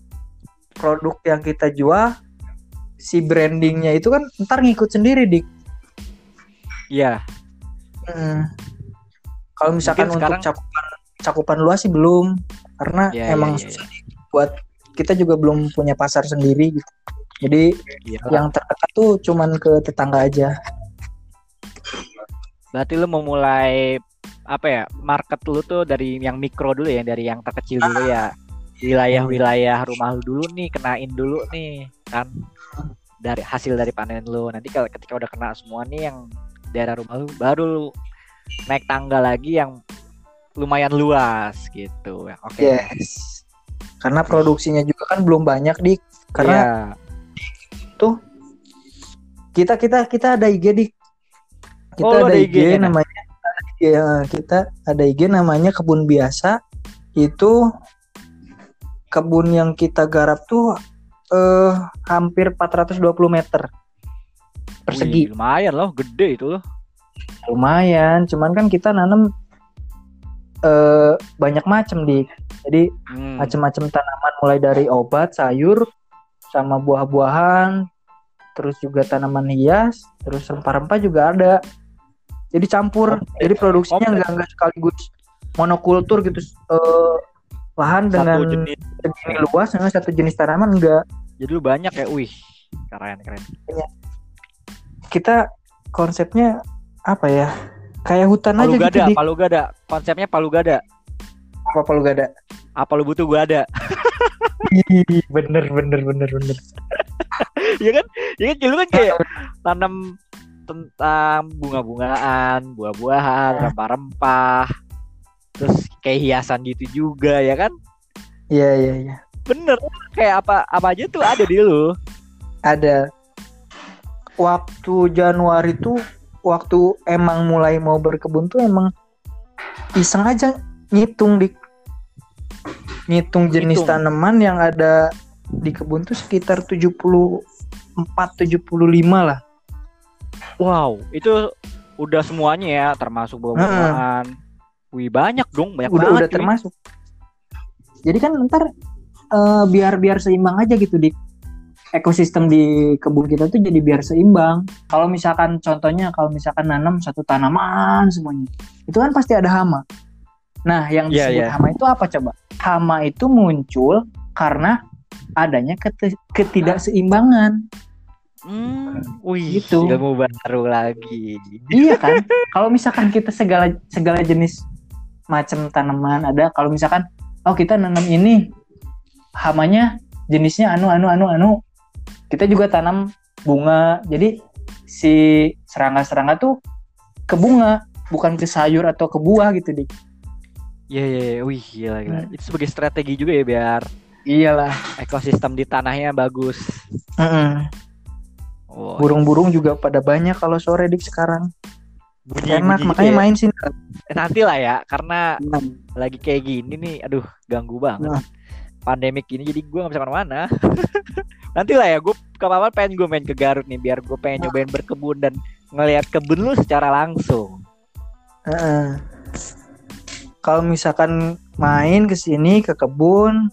produk yang kita jual si brandingnya itu kan ntar ngikut sendiri dik. Iya, Hmm. Kalau misalkan Mungkin untuk sekarang- cakupan cakupan luas sih belum karena Iya, emang iya, iya, susah buat kita juga belum punya pasar sendiri gitu. Jadi Iya. yang terdekat tuh cuman ke tetangga aja. Berarti lu mau mulai apa ya? Market lu tuh dari yang mikro dulu ya, dari yang terkecil dulu ya. Wilayah-wilayah rumah lu dulu nih, kenain dulu nih kan. Dari hasil dari panen lu. Nanti kalau ketika udah kena semua nih yang daerah rumah lu baru lu naik tangga lagi yang lumayan luas gitu. ya. Oke. Yes. Karena produksinya juga kan belum banyak dik. Karena Iya. kita kita kita ada IG dik. Kita Oh, ada ada IG, Nak? namanya. Ya kita ada IG namanya kebun biasa. Itu kebun yang kita garap tuh eh hampir 420 meter persegi. Wih, lumayan loh, gede itu loh. Lumayan, cuman kan kita nanam eh banyak macam dik. Jadi Hmm. macam-macam tanaman mulai dari obat, sayur, sama buah-buahan, terus juga tanaman hias, terus rempah-rempah juga ada. Jadi campur. Komplit. Jadi produksinya nggak nggak sekaligus monokultur gitu. eh, lahan dengan Satu jenis. segini luas dengan satu jenis tanaman enggak. Jadi lu banyak ya, wih. Keren, keren. Kita konsepnya apa ya? Kayak hutan Palu aja gada, gitu palu gada. Konsepnya palu gada. apa palu gada. Apa lu butuh gua ada. Bener bener bener bener. Iya kan? Iya kan lu kan kayak tanam tentang bunga-bungaan, buah-buahan, rempah-rempah. Terus kayak hiasan gitu juga ya kan? Iya iya iya. Bener. Kayak apa apa aja tuh ada di lu. ada waktu Januari tuh waktu emang mulai mau berkebun tuh emang iseng aja ngitung di ngitung jenis Ngitung. tanaman yang ada di kebun tuh sekitar 74 75 lah. Wow, itu udah semuanya ya, termasuk buah-buahan. Wih, banyak dong, banyak udah banget. udah cuy. termasuk. Jadi kan ntar eh, biar biar seimbang aja gitu di ekosistem di kebun kita tuh jadi biar seimbang. Kalau misalkan contohnya kalau misalkan nanam satu tanaman semuanya, itu kan pasti ada hama. Nah, yang Iya, disebut iya. hama itu apa coba? Hama itu muncul karena adanya keti- ketidakseimbangan. Hmm, wih, Gitu. ilmu baru lagi. iya kan? Kalau misalkan kita segala segala jenis macam tanaman ada, kalau misalkan oh kita nanam ini hamanya jenisnya anu anu anu anu, kita juga tanam bunga. Jadi si serangga-serangga tuh ke bunga, bukan ke sayur atau ke buah gitu dik. Iya, iya, iya. wih, gila, gila. Hmm. Itu sebagai strategi juga ya biar Iyalah. ekosistem di tanahnya bagus. Oh, Burung-burung juga pada banyak kalau sore dik sekarang. bunyi, Enak bunyi makanya ya. main sini. Eh, Nanti lah ya, karena lagi kayak gini nih, aduh, ganggu banget. Nah. Pandemik ini jadi gue gak bisa ke mana-mana. Nanti lah ya, gue kapan pengen gue main ke Garut nih, biar gue pengen nyobain berkebun dan ngelihat kebun lu secara langsung. Heeh. Kalau misalkan main ke sini ke kebun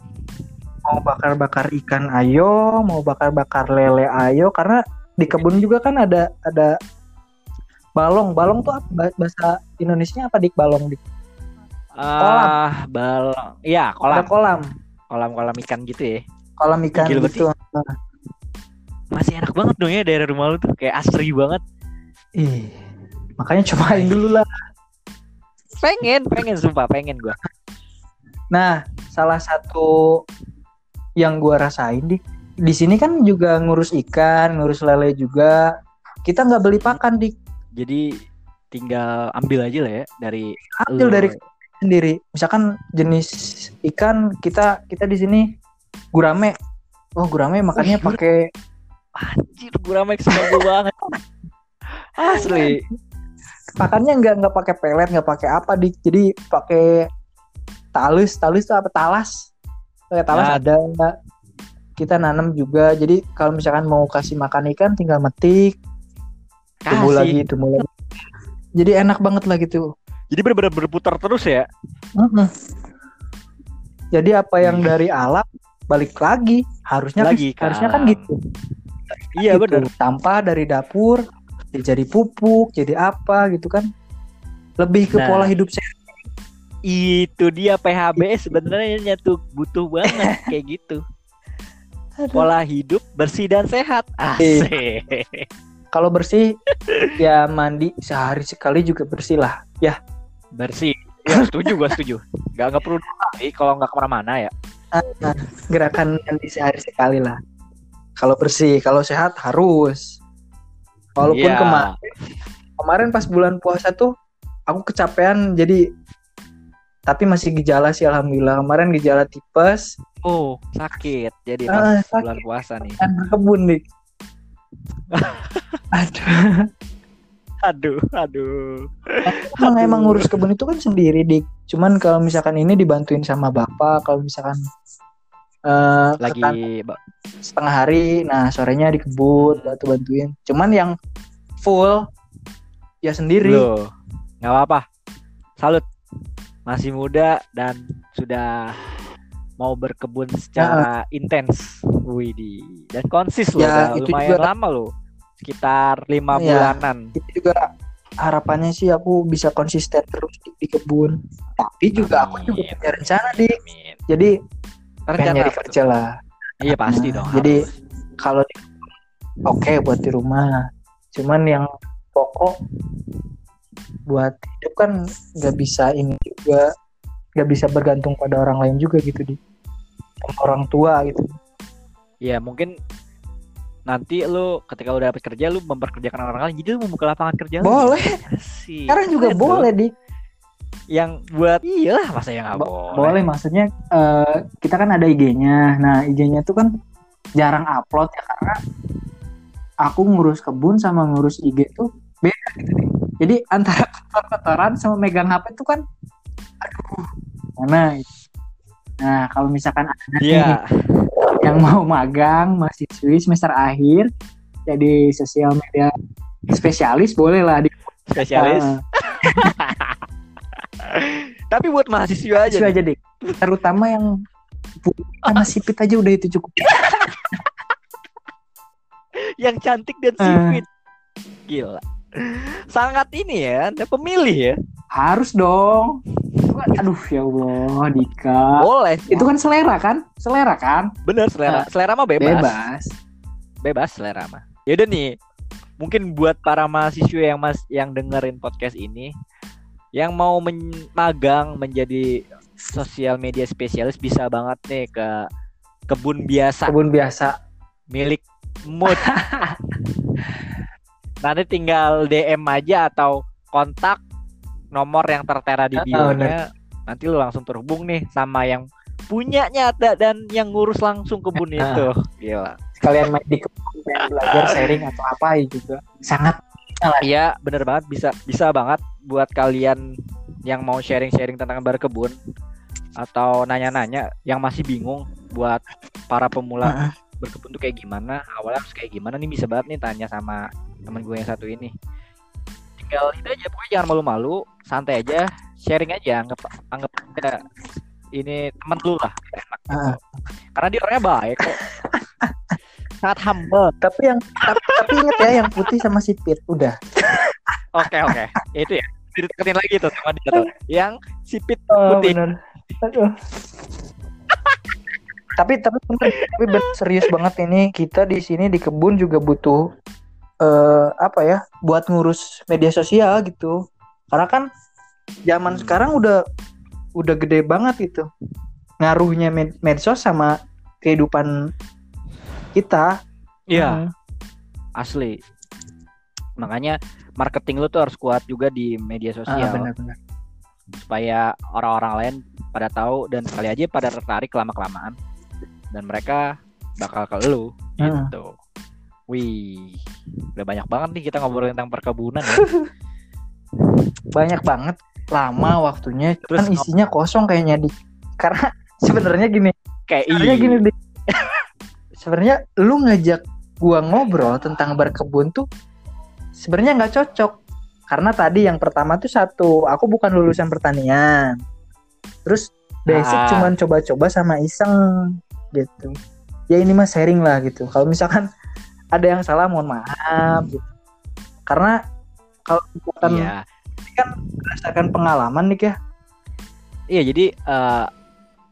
mau bakar-bakar ikan ayo, mau bakar-bakar lele ayo karena di kebun juga kan ada ada balong. Balong tuh apa Ba- bahasa Indonesia apa dik balong dik? Ah, balong. Iya, Ada kolam. kolam. Kolam-kolam ikan gitu ya. Kolam ikan Gila, gitu. Masih enak banget dong ya daerah rumah lu tuh, kayak asri banget. Ih. Makanya cobain dulu lah. Pengen, pengen sumpah, pengen gue. Nah, salah satu yang gua rasain di di sini kan juga ngurus ikan, ngurus lele juga. Kita nggak beli pakan dik, Jadi tinggal ambil aja lah ya dari ambil lu. dari sendiri. Misalkan jenis ikan kita kita di sini gurame. Oh gurame makannya Wih, pakai anjir gurame gue banget. Asli. pakannya nggak nggak pakai pelet nggak pakai apa dik. Jadi pakai talus talus itu apa talas. Pakai talas Nah. ada. Kita nanam juga. Jadi kalau misalkan mau kasih makan ikan tinggal metik, tumbuh Kasih. lagi tumbuh lagi. Jadi enak banget lah gitu. Jadi benar-benar berputar terus ya. Mm-mm. Jadi apa yang Ih. dari alam balik lagi harusnya Lagi kan, harusnya kan gitu. Iya Gitu. benar. Sampah dari dapur jadi pupuk, jadi apa gitu kan. Lebih ke Nah. pola hidup sehat. Itu dia PHBS sebenarnya tuh butuh banget kayak gitu. Pola hidup bersih dan sehat. Asik. Kalau bersih ya mandi sehari sekali juga bersih lah. Ya Bersih. Ya setuju gua setuju. Gak nggak perlu kali kalau nggak ke mana-mana ya. gerakan mandi sehari sekali lah. Kalau bersih, kalau sehat harus. Walaupun Iya. kemarin kemarin pas bulan puasa tuh aku kecapean jadi tapi masih gejala sih alhamdulillah. Kemarin gejala tipes Oh sakit. Jadi Ah, pas sakit. bulan puasa nih. dan berkebun nih. Aduh. Aduh, aduh. Emang emang ngurus kebun itu kan sendiri dik. Cuman kalau misalkan ini dibantuin sama bapak, kalau misalkan eh Lagi setengah hari, nah sorenya di kebun bantu bantuin. Cuman yang full ya sendiri. Nggak apa-apa. Salut. Masih muda dan sudah mau berkebun secara intens. Widih. Dan konsis loh. Ya, udah itu lumayan juga- lama loh. Sekitar lima Ya. bulanan. Itu juga harapannya sih aku bisa konsisten terus di, di kebun. Tapi juga aku juga Amin. punya rencana. Amin. Jadi Rencana nyari tuh? kerja lah. Iya pasti Nah, dong. jadi harus. kalau di oke buat di rumah cuman yang pokok buat hidup kan nggak bisa ini juga nggak bisa bergantung pada orang lain juga gitu di. Orang tua gitu. Ya mungkin nanti lu ketika udah dapat kerja lu memperkerjakan orang lain. Jadi lu membuka lapangan kerja boleh. Asik. sekarang juga boleh di. Yang buat iyalah masa yang nggak Bo- boleh? boleh maksudnya eh, kita kan ada IG-nya nah IG-nya tuh kan jarang upload ya karena aku ngurus kebun sama ngurus IG tuh beda gitu Di. jadi antara kotor-kotoran sama megang HP tuh kan aduh. Mana nah kalau misalkan ada Iya. yang mau magang mahasiswi semester akhir jadi sosial media spesialis boleh lah di spesialis? Ah, tapi buat mahasiswa aja mahasiswa aja deh. Terutama yang sama sipit aja udah itu cukup. Yang cantik dan Ah. sipit. Gila. Sangat ini ya anda pemilih ya harus dong. Aduh ya Allah Dika. Boleh. Itu kan selera kan? Selera kan? Bener selera. Selera mah bebas. bebas. Bebas selera mah. Yaudah nih mungkin buat para mahasiswa yang mas yang dengerin podcast ini yang mau men- magang menjadi sosial media spesialis bisa banget nih ke kebun biasa. Kebun biasa. Milik mood nanti tinggal DM aja atau kontak nomor yang tertera di Ah, bio-nya nanti lu langsung terhubung nih sama yang punyanya da- dan yang ngurus langsung kebun Ah. itu gila sekalian main di kebun belajar sharing atau apa juga sangat Iya, bener banget bisa bisa banget buat kalian yang mau sharing-sharing tentang berkebun atau nanya-nanya yang masih bingung buat para pemula Heeh. berkebun tuh kayak gimana, awalnya harus kayak gimana nih bisa banget nih tanya sama temen gue yang satu ini. Tinggal itu aja pokoknya jangan malu-malu, santai aja, sharing aja, anggap anggap aja ini temen lu lah. enak. Karena dia orangnya baik kok. Sangat humble. tapi yang tapi, tapi inget ya yang putih sama sipit udah Oke oke, Ya itu ya. Dideketin lagi tuh sama dia tuh. Yang sipit Oh, putih. bener. Aduh. tapi tapi bener, tapi bener, serius banget ini kita di sini di kebun juga butuh eh apa ya buat ngurus media sosial gitu karena kan zaman sekarang udah udah gede banget itu ngaruhnya med- medsos sama kehidupan kita Iya, Hmm. asli. Makanya marketing lu tuh harus kuat juga di media Ah, sosial benar-benar supaya orang-orang lain pada tahu dan kali aja pada tertarik lama kelamaan dan mereka bakal ke lu Hmm. gitu. Wih, udah banyak banget nih kita ngobrolin tentang perkebunan ya. banyak banget lama waktunya Terus kan isinya kosong kayaknya di karena sebenarnya gini Kayak sebenarnya iya. gini Dik. sebenarnya lu ngajak gua ngobrol tentang berkebun tuh sebenarnya nggak cocok karena tadi yang pertama tuh satu aku bukan lulusan pertanian terus basic Ah. cuman coba-coba sama iseng gitu ya ini mah sharing lah gitu kalau misalkan ada yang salah mohon maaf gitu. Karena kalau misalkan Iya. berdasarkan pengalaman nih ya. Iya, jadi eh,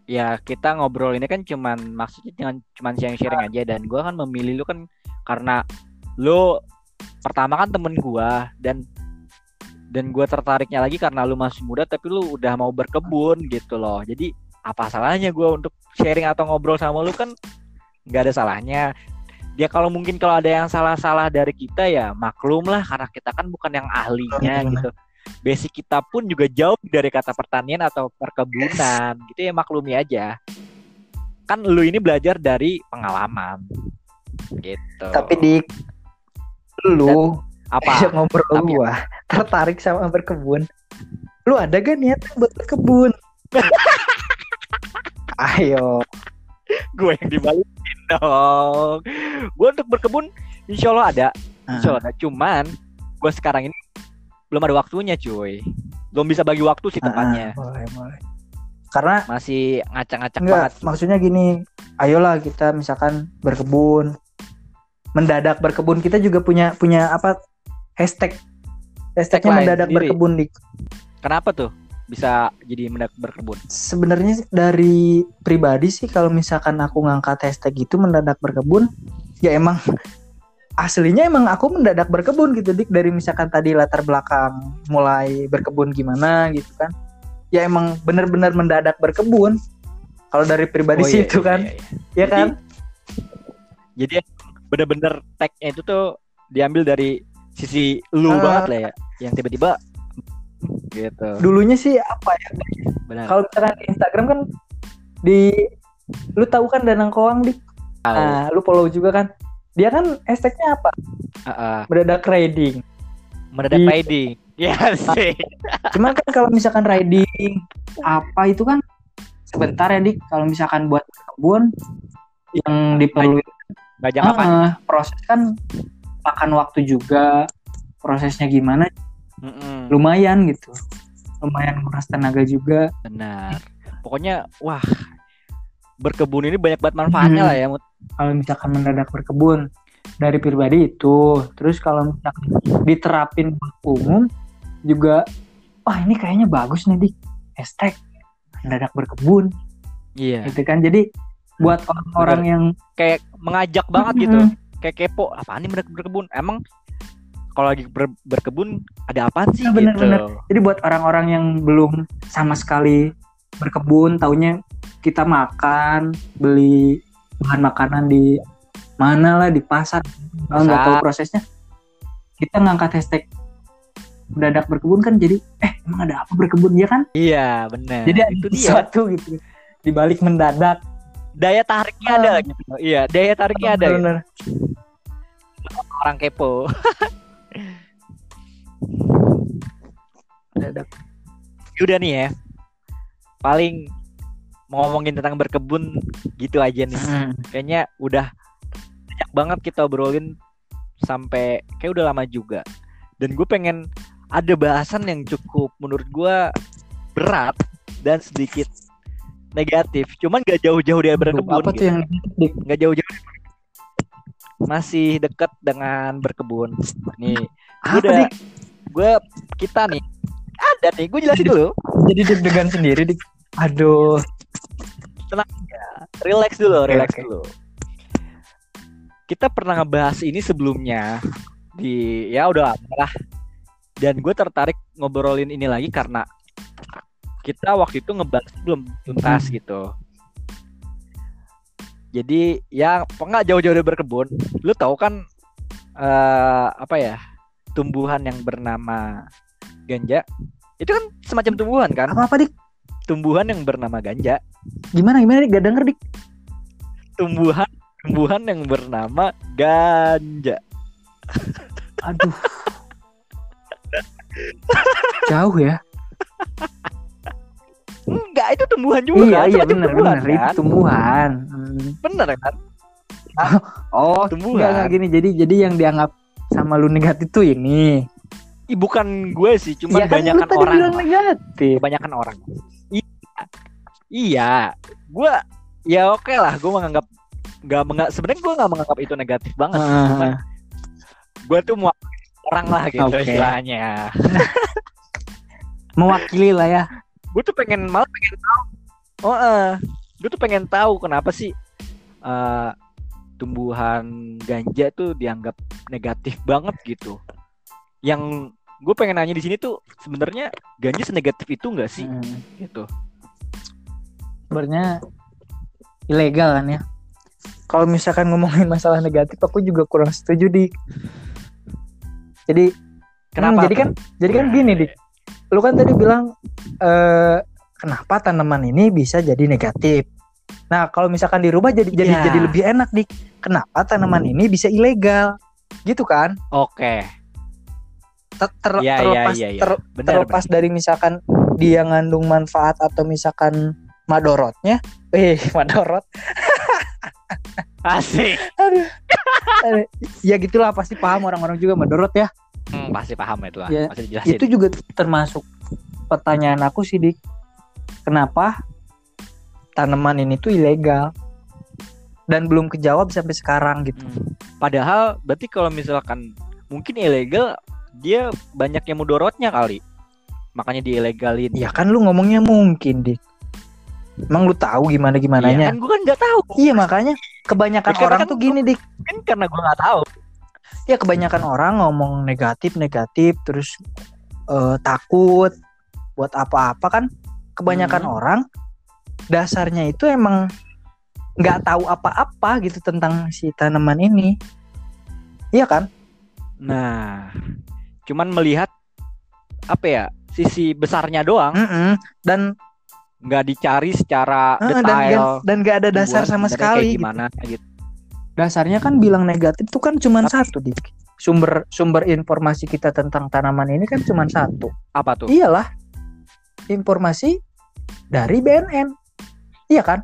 ya kita ngobrol ini kan cuman maksudnya dengan cuman sharing-sharing aja. Dan gua kan memilih lu kan karena lu pertama kan temen gua dan dan gua tertariknya lagi karena lu masih muda tapi lu udah mau berkebun gitu loh. Jadi apa salahnya gua untuk sharing atau ngobrol sama lu kan nggak ada salahnya dia kalau mungkin kalau ada yang salah-salah dari kita ya maklum lah karena kita kan bukan yang ahlinya Benar. gitu basic kita pun juga jauh dari kata pertanian atau perkebunan gitu ya maklumi aja kan lu ini belajar dari pengalaman gitu Tapi di lu apa yang ngobrol Tapi- gua tertarik sama berkebun. Lu ada gak niat buat berkebun? Ayo. gue yang dibalikin dong. Gue untuk berkebun insya Allah ada. Insya Allah ada. Cuman gue sekarang ini belum ada waktunya cuy. Belum bisa bagi waktu sih tepatnya. Ah, boleh, boleh. Karena masih ngacak-ngacak banget. maksudnya gini, ayolah kita misalkan berkebun. Mendadak berkebun kita juga punya punya apa? Hashtag. Hashtagnya mendadak sendiri. berkebun di kenapa tuh bisa jadi mendak berkebun? Sebenarnya dari pribadi sih kalau misalkan aku ngangkat hashtag itu mendadak berkebun ya emang aslinya emang aku mendadak berkebun gitu dik. Dari misalkan tadi latar belakang mulai berkebun gimana gitu kan ya emang bener-bener mendadak berkebun. Kalau dari pribadi Oh, sih iya, itu iya, kan. iya, iya. ya kan? Jadi bener-bener tagnya itu tuh diambil dari sisi lu Ah. banget lah ya yang tiba-tiba gitu. Dulunya sih apa ya? Benar. Kalau misalkan di Instagram kan di lu tahu kan Danang Koang dik? Tahu. nah lu follow juga kan? Dia kan hashtagnya apa? Heeh. mendadak riding. Mendadak Di- riding. Ya sih. Cuma kan kalau misalkan riding apa itu kan? Sebentar ya dik. Kalau misalkan buat kebun yang diperlukan nggak jangan apa Ah, proses kan makan waktu juga. Prosesnya gimana? Mm-mm. Lumayan gitu. Lumayan nguras tenaga juga. benar pokoknya wah berkebun ini banyak banget manfaatnya Hmm. lah ya. Kalau misalkan mendadak berkebun dari pribadi itu. Terus kalau misalkan diterapin umum juga wah ini kayaknya bagus nih dik. Hashtag mendadak berkebun iya gitu kan. Jadi buat orang-orang yang kayak mengajak banget gitu kayak kepo apaan nih mendadak berkebun emang kalau lagi ber- berkebun ada apaan sih Nah, bener, gitu bener. Jadi buat orang-orang yang belum sama sekali berkebun, taunya kita makan, beli bahan makanan di mana lah di pasar, kalau nggak tahu prosesnya, kita ngangkat hashtag mendadak berkebun kan jadi eh emang ada apa berkebun ya kan? iya benar jadi itu dia sesuatu gitu di balik mendadak. daya tariknya Ah. ada gitu iya daya tariknya ada gitu. Bener. orang kepo Mendadak. udah nih ya paling mau ngomongin tentang berkebun gitu aja nih Mm. kayaknya udah banyak banget kita obrolin sampai kayak udah lama juga dan gue pengen ada bahasan yang cukup menurut gue berat dan sedikit negatif cuman gak jauh-jauh dari berkebun Apa tuh gitu. yang dik? nggak jauh-jauh masih dekat dengan berkebun nih Apa udah dik? Gue kita nih ada nih gue jelasin dulu Jadi deg-degan sendiri dik. Aduh. relax dulu relax oke. dulu kita pernah ngebahas ini sebelumnya di ya udah lama lah dan gue tertarik ngobrolin ini lagi karena kita waktu itu ngebahas belum tuntas Hmm. gitu jadi ya nggak jauh-jauh dari berkebun lu tahu kan eh, apa ya tumbuhan yang bernama ganja itu kan semacam tumbuhan kan Apa apa dik? tumbuhan yang bernama ganja Gimana gimana dik? Gak denger dik. tumbuhan tumbuhan yang bernama ganja. Aduh. Jauh ya. Enggak, itu tumbuhan juga iya kan? iya benar tumbuhan, benar itu tumbuhan. Bener kan? Oh Tumbuhan. enggak, enggak gini jadi jadi yang dianggap sama lu negatif tuh ini. Ih, bukan gue sih, cuma Iya kan lu orang. bilang negatif. Kebanyakan orang. Iya. Iya, gue ya oke lah, gue menganggap nggak menga sebenarnya gue nggak menganggap itu negatif banget. Cuman Ah, gue tuh mau orang lah gitu Oke. istilahnya. mewakili lah ya. Gue tuh pengen malah pengen tahu. Oh, eh, gue tuh pengen tahu kenapa sih uh, tumbuhan ganja tuh dianggap negatif banget gitu. Yang gue pengen nanya di sini tuh sebenarnya ganja senegatif itu enggak sih? Hmm. Gitu. Sebenarnya ilegal kan ya. Kalau misalkan ngomongin masalah negatif, aku juga kurang setuju di. Jadi kenapa? Hmm, jadi kan, jadi kan gini dik. Lu kan tadi bilang eh, kenapa tanaman ini bisa jadi negatif? Nah, kalau misalkan dirubah jadi jadi yeah. jadi lebih enak dik. Kenapa tanaman ini bisa ilegal? Gitu kan? Oke. Okay. Ter, ter, yeah, terlepas yeah, yeah, yeah. Ter, benar, terlepas benar. dari misalkan dia ngandung manfaat atau misalkan madorotnya. Eh, madorot. Asik. aduh, aduh. ya gitulah pasti paham orang-orang juga madorot ya. Hmm, pasti paham itu lah. Ya, itu juga termasuk pertanyaan aku sih dik. Kenapa tanaman ini tuh ilegal dan belum kejawab sampai sekarang gitu. Hmm. Padahal berarti kalau misalkan mungkin ilegal dia banyak yang mudorotnya kali. Makanya diilegalin. Ya kan lu ngomongnya mungkin, Dik. Emang lu tahu gimana gimananya? Iya kan gue kan nggak tahu. Iya makanya kebanyakan ya, orang kan tuh gini, Dik. Kan karena gue nggak tahu. Ya kebanyakan orang ngomong negatif negatif terus uh, takut buat apa-apa kan kebanyakan hmm. orang dasarnya itu emang nggak tahu apa-apa gitu tentang si tanaman ini. Iya kan? Nah cuman melihat apa ya sisi besarnya doang. Mm -mm. dan nggak dicari secara uh, detail dan nggak ada dasar sama sekali gitu. gimana gitu. dasarnya kan bilang negatif tuh kan cuma satu dik. Sumber sumber informasi kita tentang tanaman ini kan cuma satu. Apa tuh? Iyalah informasi dari BNN Iya kan?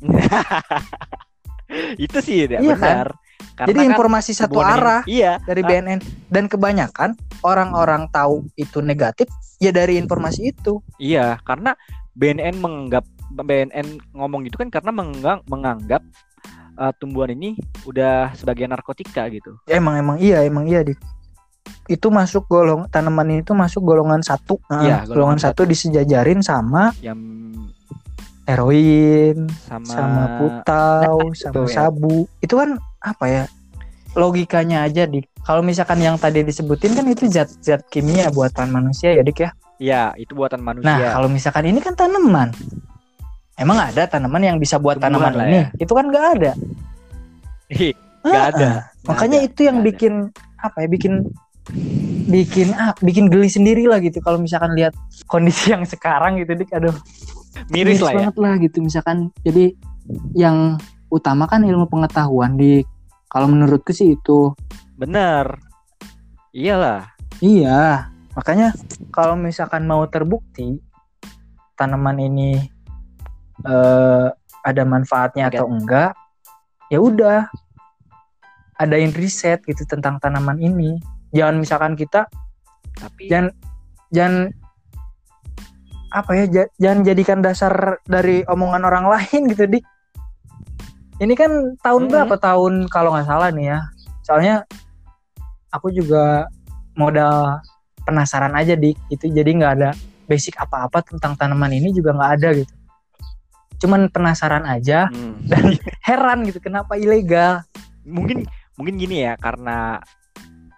itu sih ya, iya benar. Kan? Karena Jadi kan informasi satu arah iya. dari BNN dan kebanyakan orang-orang tahu itu negatif ya dari informasi itu. Iya, karena BNN menganggap BNN ngomong gitu kan karena menganggap, menganggap uh, tumbuhan ini udah sebagai narkotika gitu. Ya, emang emang iya emang iya di itu masuk golong tanaman ini tuh masuk golongan satu. Iya, golongan, golongan satu, satu disejajarin sama yang heroin sama, sama putau nah, sama ya. sabu. Itu kan apa ya logikanya aja di kalau misalkan yang tadi disebutin kan itu zat-zat kimia buatan manusia ya dik ya? Iya itu buatan manusia. Nah kalau misalkan ini kan tanaman. Emang ada tanaman yang bisa buat Tumbuhan tanaman ini? ya. itu kan nggak ada. Nggak ada. makanya ada. itu yang gak bikin ada. apa ya bikin bikin ah bikin geli sendiri lah gitu. Kalau misalkan lihat kondisi yang sekarang gitu dik aduh miris, miris lah ya. banget lah gitu misalkan. Jadi yang utama kan ilmu pengetahuan di kalau menurutku sih itu. Benar. Iyalah. Iya. Makanya kalau misalkan mau terbukti tanaman ini uh, ada manfaatnya atau enggak ya udah. Adain riset gitu tentang tanaman ini. Jangan misalkan kita tapi jangan jangan apa ya jangan jadikan dasar dari omongan orang lain gitu dik. Ini kan tahun hmm. berapa tahun kalau nggak salah nih ya? Soalnya aku juga modal penasaran aja dik itu jadi nggak ada basic apa-apa tentang tanaman ini juga nggak ada gitu. Cuman penasaran aja hmm. dan heran gitu kenapa ilegal? Mungkin mungkin gini ya karena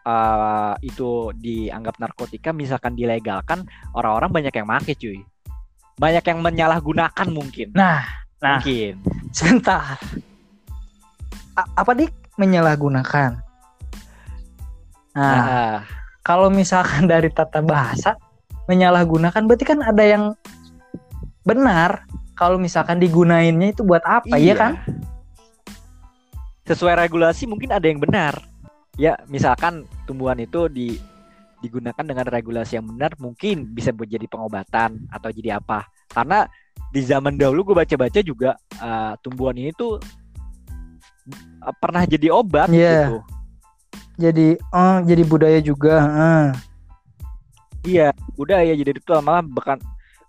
uh, itu dianggap narkotika misalkan dilegalkan orang-orang banyak yang make cuy. Banyak yang menyalahgunakan mungkin. Nah nah. Mungkin. Sebentar. A apa dik? Menyalahgunakan? Nah, nah. kalau misalkan dari tata bahasa menyalahgunakan berarti kan ada yang benar. Kalau misalkan digunainnya itu buat apa? Iya, iya. kan? Sesuai regulasi mungkin ada yang benar ya misalkan tumbuhan itu di digunakan dengan regulasi yang benar mungkin bisa buat jadi pengobatan atau jadi apa karena di zaman dahulu gue baca-baca juga uh, tumbuhan ini tuh uh, pernah jadi obat yeah. gitu jadi oh jadi budaya juga uh. iya budaya jadi itu malah bahkan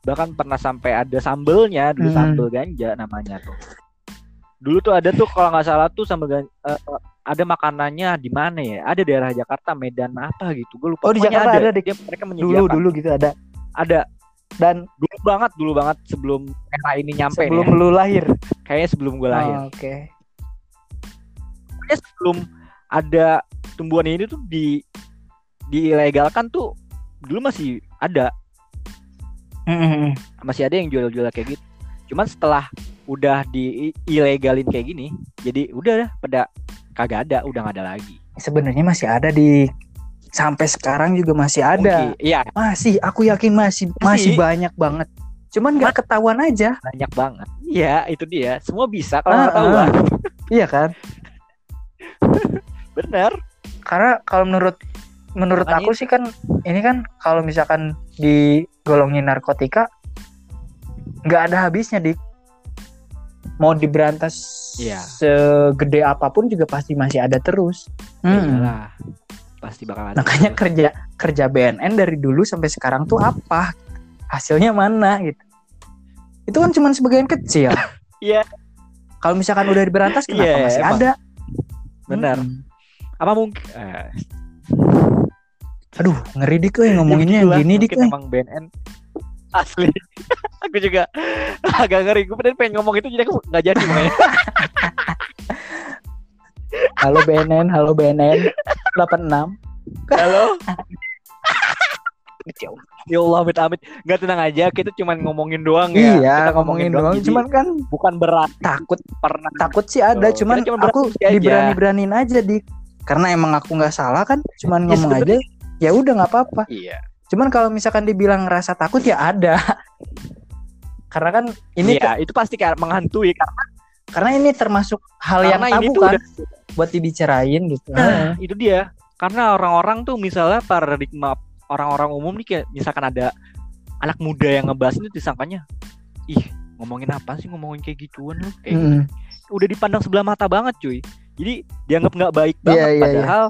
bahkan pernah sampai ada sambelnya dulu hmm. sambel ganja namanya tuh dulu tuh ada tuh kalau nggak salah tuh ganja, uh, ada makanannya di mana ya? Ada daerah Jakarta, Medan apa gitu. Gue lupa. Oh di Jakarta ada, ada dia, mereka menyediakan. Dulu dulu gitu ada. Ada. dan dulu banget dulu banget sebelum era ini nyampe sebelum nih ya. lu lahir kayaknya sebelum gue lahir Oh, oke Kayaknya sebelum ada tumbuhan ini tuh di diilegalkan tuh dulu masih ada Mm-mm. masih ada yang jual-jual kayak gitu cuman setelah udah di ilegalin kayak gini jadi udah dah pada kagak ada udah nggak ada lagi. Sebenarnya masih ada di sampai sekarang juga masih ada. Mungkin- iya. Masih aku yakin masih masih. Masih. banyak banget. Cuman nggak ketahuan aja. banyak banget. Iya itu dia. Semua bisa kalau nggak tahu ah. iya kan? Bener karena kalau menurut menurut Makanya aku sih kan ini kan kalau misalkan digolongin narkotika nggak ada habisnya dik mau diberantas Iya. segede apa pun juga pasti masih ada terus Ya Mm. iyalah pasti bakal ada makanya kerja kerja BNN dari dulu sampai sekarang tuh apa hasilnya mana gitu itu kan cuma sebagian kecil Iya. kalau misalkan udah diberantas kenapa Iya, masih emang. ada bener Mm. apa mungkin eh, aduh ngeri dik euy ngomonginnya ya yang begitulah, gini dik euy. emang BNN asli. Aku juga agak ngeri. Gue pengen, pengen ngomong itu jadi aku nggak jadi makanya halo BNN halo BNN 86 halo. Ya Allah amit amit. Nggak tenang aja. Kita cuma ngomongin doang ya. Iya kita ngomongin doang. jadi cuman kan bukan berat. takut pernah. takut sih ada. Tuh, cuman kita cuma aku berdiskusi aja. diberani-beranin aja dik. Karena emang aku nggak salah kan cuman Ya, ngomong aja ya udah nggak apa-apa. Iya cuman kalau misalkan dibilang rasa takut ya ada karena kan ini iya itu pasti kayak menghantui karena ini termasuk hal yang karena ini tabu kan udah buat dibicarain gitu Nah, itu dia. Karena orang-orang tuh misalnya paradigma orang-orang umum nih kayak misalkan ada anak muda yang ngebahas ini disangkanya ih ngomongin apa sih ngomongin kayak gituan lu kayak gitu. Mm. udah dipandang sebelah mata banget cuy jadi dianggap nggak baik Iya, banget iya, iya. padahal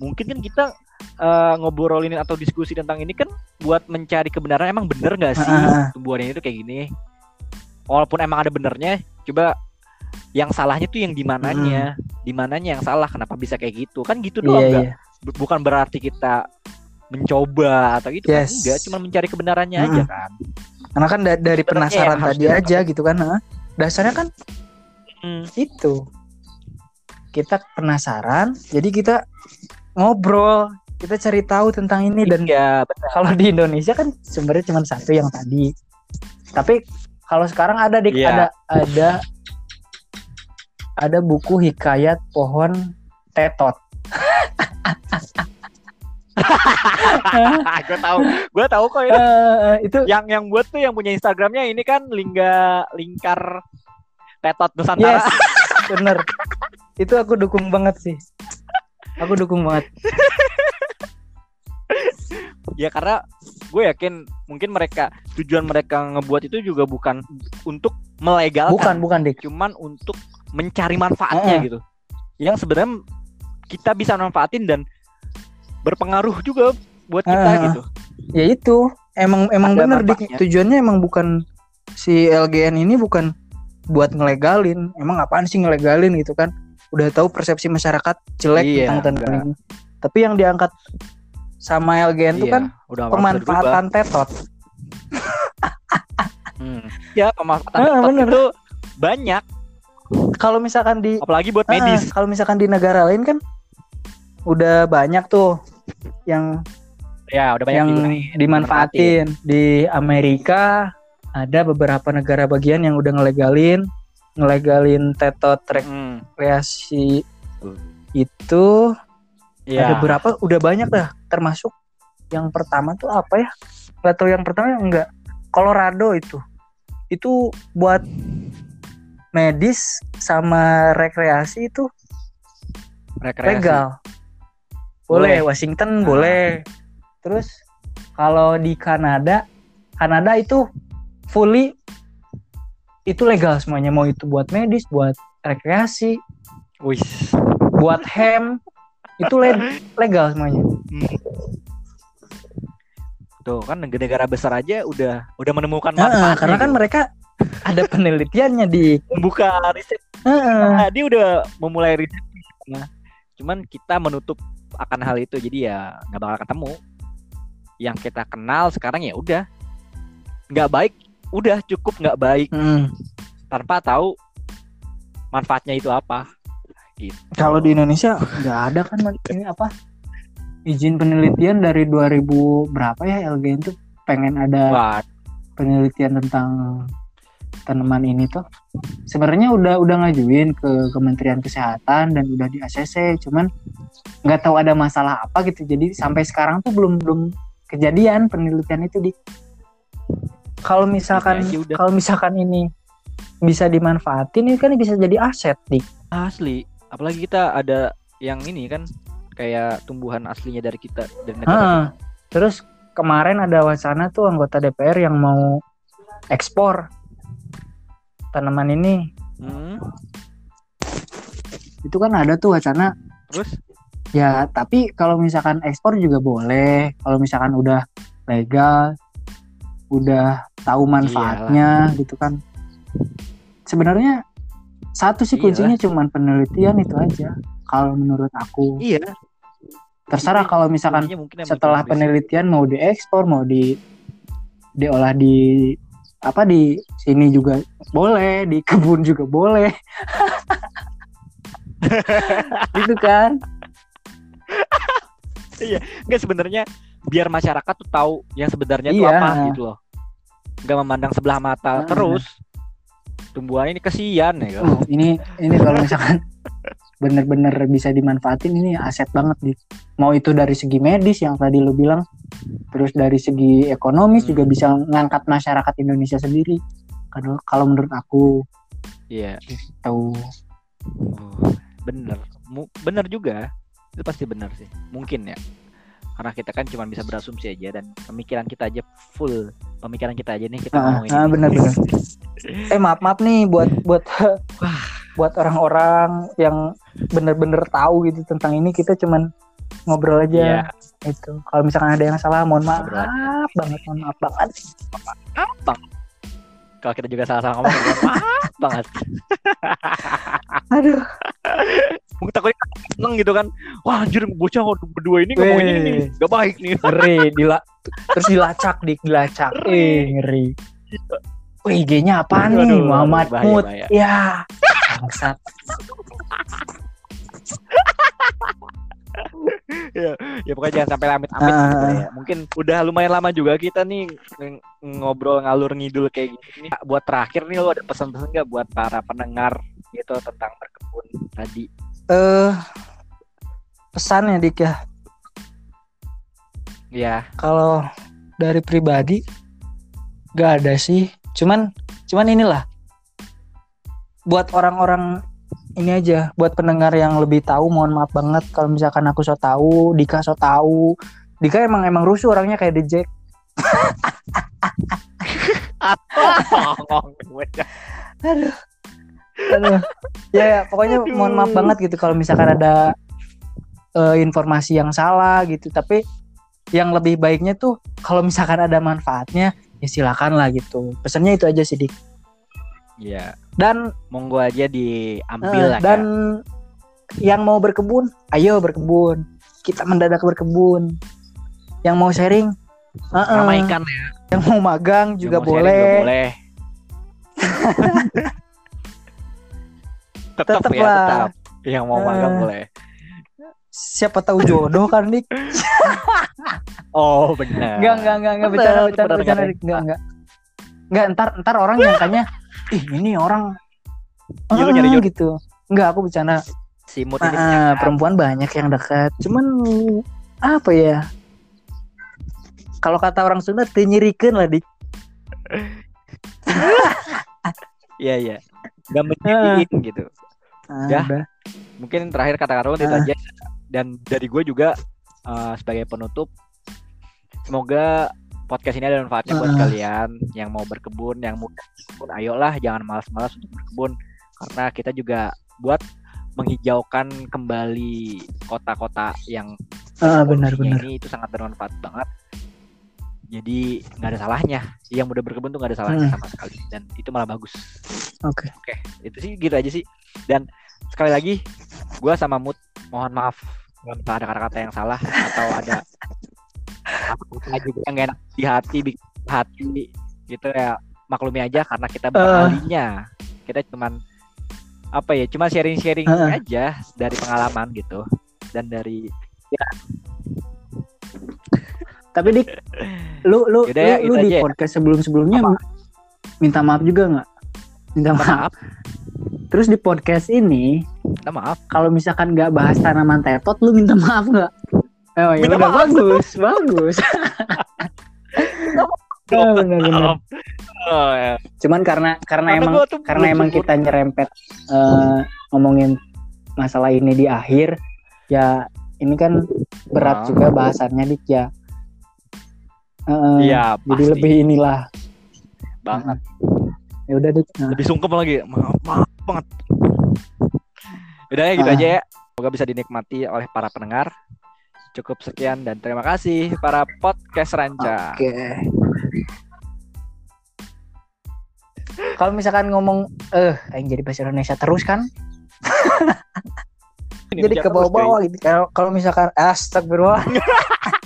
mungkin kan kita eh, ngobrolin atau diskusi tentang ini kan buat mencari kebenaran emang bener nggak sih ah. tumbuhan ini tuh kayak gini walaupun emang ada benernya coba yang salahnya tuh yang di mananya di mananya yang salah kenapa bisa kayak gitu kan gitu doang iya Bu- bukan berarti kita mencoba atau gitu kan Yes. enggak cuma mencari kebenarannya Mm-mm. aja kan karena kan da- dari Sebenarnya penasaran tadi aja gitu kan nah. dasarnya kan Hmm. itu kita penasaran jadi kita ngobrol kita cari tahu tentang ini dan benar. kalau di Indonesia kan sumbernya cuma satu yang tadi. Tapi kalau sekarang ada dik Iya. ada ada ada buku hikayat pohon tetot. Gue tahu. Gue tahu kok itu Eh, itu yang yang buat tuh yang punya Instagramnya ini kan lingga lingkar tetot Nusantara. Yes bener. Itu aku dukung banget sih. Aku dukung banget ya karena gue yakin mungkin mereka tujuan mereka ngebuat itu juga bukan untuk melegalkan. Bukan bukan dik. Cuman untuk mencari manfaatnya Heeh. gitu. Yang sebenarnya kita bisa manfaatin dan berpengaruh juga buat kita Heeh. gitu. Ya itu. Emang emang Ada bener dik. tujuannya emang bukan si LGN ini bukan buat ngelegalin. Emang apaan sih ngelegalin gitu kan? Udah tahu persepsi masyarakat jelek Iya, tentang tentang ini. Tapi yang diangkat sama LGN itu Iya, kan udah pemanfaatan tetot. Hmm. ya pemanfaatan Heeh, tetot bener. itu banyak kalau misalkan di apalagi buat Ah, medis kalau misalkan di negara lain kan udah banyak tuh yang ya udah banyak yang digunain, dimanfaatin di Amerika ada beberapa negara bagian yang udah ngelegalin ngelegalin tetot Hmm, rekreasi Tuh. itu ya. ada berapa udah banyak dah termasuk yang pertama tuh apa ya nggak tahu yang pertama enggak Colorado itu itu buat medis sama rekreasi itu rekreasi. legal boleh, Boleh. Washington Ah. boleh terus kalau di Kanada Kanada itu fully itu legal semuanya mau itu buat medis buat rekreasi Wih. buat ham itu le- legal semuanya Tuh kan negara-negara besar aja udah udah menemukan manfaatnya. karena kan gitu. mereka ada penelitiannya di membuka riset. Nah, dia udah memulai riset. Nah, cuman kita menutup akan hal itu jadi ya nggak bakal ketemu. Yang kita kenal sekarang ya udah nggak baik udah cukup nggak baik Hmm. tanpa tahu manfaatnya itu apa gitu. Kalau di Indonesia nggak ada kan ini apa? Izin penelitian dari 2000 berapa ya LGN tuh? Pengen ada Wah, penelitian tentang tanaman ini tuh. Sebenarnya udah udah ngajuin ke Kementerian Kesehatan dan udah di ACC cuman nggak tahu ada masalah apa gitu. Jadi sampai sekarang tuh belum belum kejadian penelitian itu di kalau misalkan kalau misalkan ini bisa dimanfaatin ini kan bisa jadi aset di asli apalagi kita ada yang ini kan kayak tumbuhan aslinya dari kita dari negara Ah, terus kemarin ada wacana tuh anggota DPR yang mau ekspor tanaman ini. Hmm, itu kan ada tuh wacana. Terus? Ya tapi kalau misalkan ekspor juga boleh. Kalau misalkan udah legal udah tahu manfaatnya gitu kan. Sebenarnya satu sih Iyalah. kuncinya cuman penelitian itu aja kalau menurut aku iya terserah Ini kalau misalkan setelah penelitian mau diekspor mau di diolah di apa di sini juga boleh di kebun juga boleh gitu kan Enggak sebenarnya biar masyarakat tuh tahu yang sebenarnya itu Iya. apa gitu loh. Enggak memandang sebelah mata Nah. terus. Tumbuhan ini kesian ya. Oh, ini ini kalau misalkan bener-bener bisa dimanfaatin ini aset banget di mau itu dari segi medis yang tadi lo bilang terus dari segi ekonomis Hmm. juga bisa ngangkat masyarakat Indonesia sendiri kalau kalau menurut aku Iya. tahu Oh, bener. Bener juga. Itu pasti bener sih. Mungkin ya. Karena kita kan cuma bisa berasumsi aja dan pemikiran kita aja full. Pemikiran kita aja nih kita Ah, ngomongin. ah, ini. bener-bener. eh maaf maaf nih buat buat buat orang-orang yang bener-bener tahu gitu tentang ini kita cuman ngobrol aja itu kalau misalkan ada yang salah mohon maaf Ngobrol banget mohon maaf banget Bang. Kalau kita juga salah-salah ngomong, mohon maaf banget. aduh Mungkin takutnya seneng gitu kan. Wah anjir bocah berdua ini ngomongin ini nih. Gak baik nih. ngeri dila terus dilacak dik dilacak Ngeri. eh ngeri Wih, IG-nya apa nih? Aduh, Muhammad bahaya, Mut. bahaya. Ya. Bangsat. ya pokoknya jangan sampai amit-amit Ah. gitu ya. Mungkin udah lumayan lama juga kita nih ng- ngobrol ngalur ngidul kayak gini. Buat terakhir nih lo ada pesan-pesan nggak buat para pendengar gitu tentang berkebun tadi? Eh pesan ya Dik ya. Ya, Kalau dari pribadi gak ada sih. Cuman cuman inilah. Buat orang-orang ini aja buat pendengar yang lebih tahu mohon maaf banget kalau misalkan aku so tahu Dika so tahu. Dika emang emang rusuh orangnya kayak The Jack. Aduh aduh. Ya, ya pokoknya Aduh. mohon maaf banget gitu kalau misalkan ada eh, informasi yang salah gitu. Tapi yang lebih baiknya tuh kalau misalkan ada manfaatnya ya silakan lah gitu. Pesannya itu aja sih dik. Ya dan monggo aja diambil eh, lah dan Kak. yang mau berkebun ayo berkebun. Kita mendadak berkebun. Yang mau sharing eh, eh, ramaikan ya. yang mau magang Yang juga mau boleh. boleh. tetap, Tetep ya, lah. tetap. Yang mau magang Eh. boleh. siapa tahu jodoh kan dik Oh, benar. Enggak, enggak, enggak, enggak, bercanda, bercanda, bercanda, bener. Dik. enggak, enggak. Enggak, ntar, ntar orang nyangkanya, ih ini orang, ah, nyari jodoh. gitu. Enggak, aku bercanda. Si Mut Ah, ini ah, perempuan banyak yang dekat, cuman apa ya? Kalau kata orang Sunda, tenyirikan lah dik. Iya, iya. Gak menjadiin gitu. Ah, Ya. udah. Mungkin terakhir kata Karol itu Ah. aja. Dan dari gue juga eh, sebagai penutup, semoga podcast ini ada manfaatnya buat Ah. kalian yang mau berkebun, yang muda berkebun. Ayolah, jangan malas-malas untuk berkebun, karena kita juga buat menghijaukan kembali kota-kota yang Ah, benar, benar. ini itu sangat bermanfaat banget. Jadi nggak ada salahnya. Yang muda berkebun tuh nggak ada salahnya Hmm. sama sekali. Dan itu malah bagus. Oke. Oke, itu sih gitu aja sih. Dan sekali lagi, gua sama Mut mohon maaf kalau ada kata-kata yang salah atau ada apa juga yang gak enak di hati, bikin hati. gitu ya maklumi aja karena kita beralinya kita cuman apa ya cuma sharing-sharing Uh. aja dari pengalaman gitu dan dari Tapi dik, lu lu Yaudah ya, lu, lu itu di aja. podcast sebelum sebelumnya minta maaf juga nggak? Minta maaf. maaf Terus di podcast ini, minta maaf kalau misalkan nggak bahas tanaman tetot, lu minta maaf nggak? Oh, ya Minta udah maaf. bagus, bagus. Ya, benar, benar. Oh, ya. Cuman karena karena Karena emang karena emang kita nyerempet eh, ngomongin masalah ini di akhir, ya ini kan berat Nah. juga bahasannya dik ya. Eh, iya jadi pasti lebih inilah. banget Ya udah dik. Nah, lebih sungkem lagi maaf maaf banget udah ya gitu Ah. aja ya semoga bisa dinikmati oleh para pendengar cukup sekian dan terima kasih para podcast ranca Oke. Kalau misalkan ngomong eh yang jadi bahasa Indonesia terus kan, jadi ke bawah-bawah gitu. Kalau kalau misalkan astagfirullah.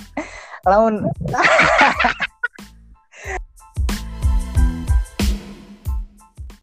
lamun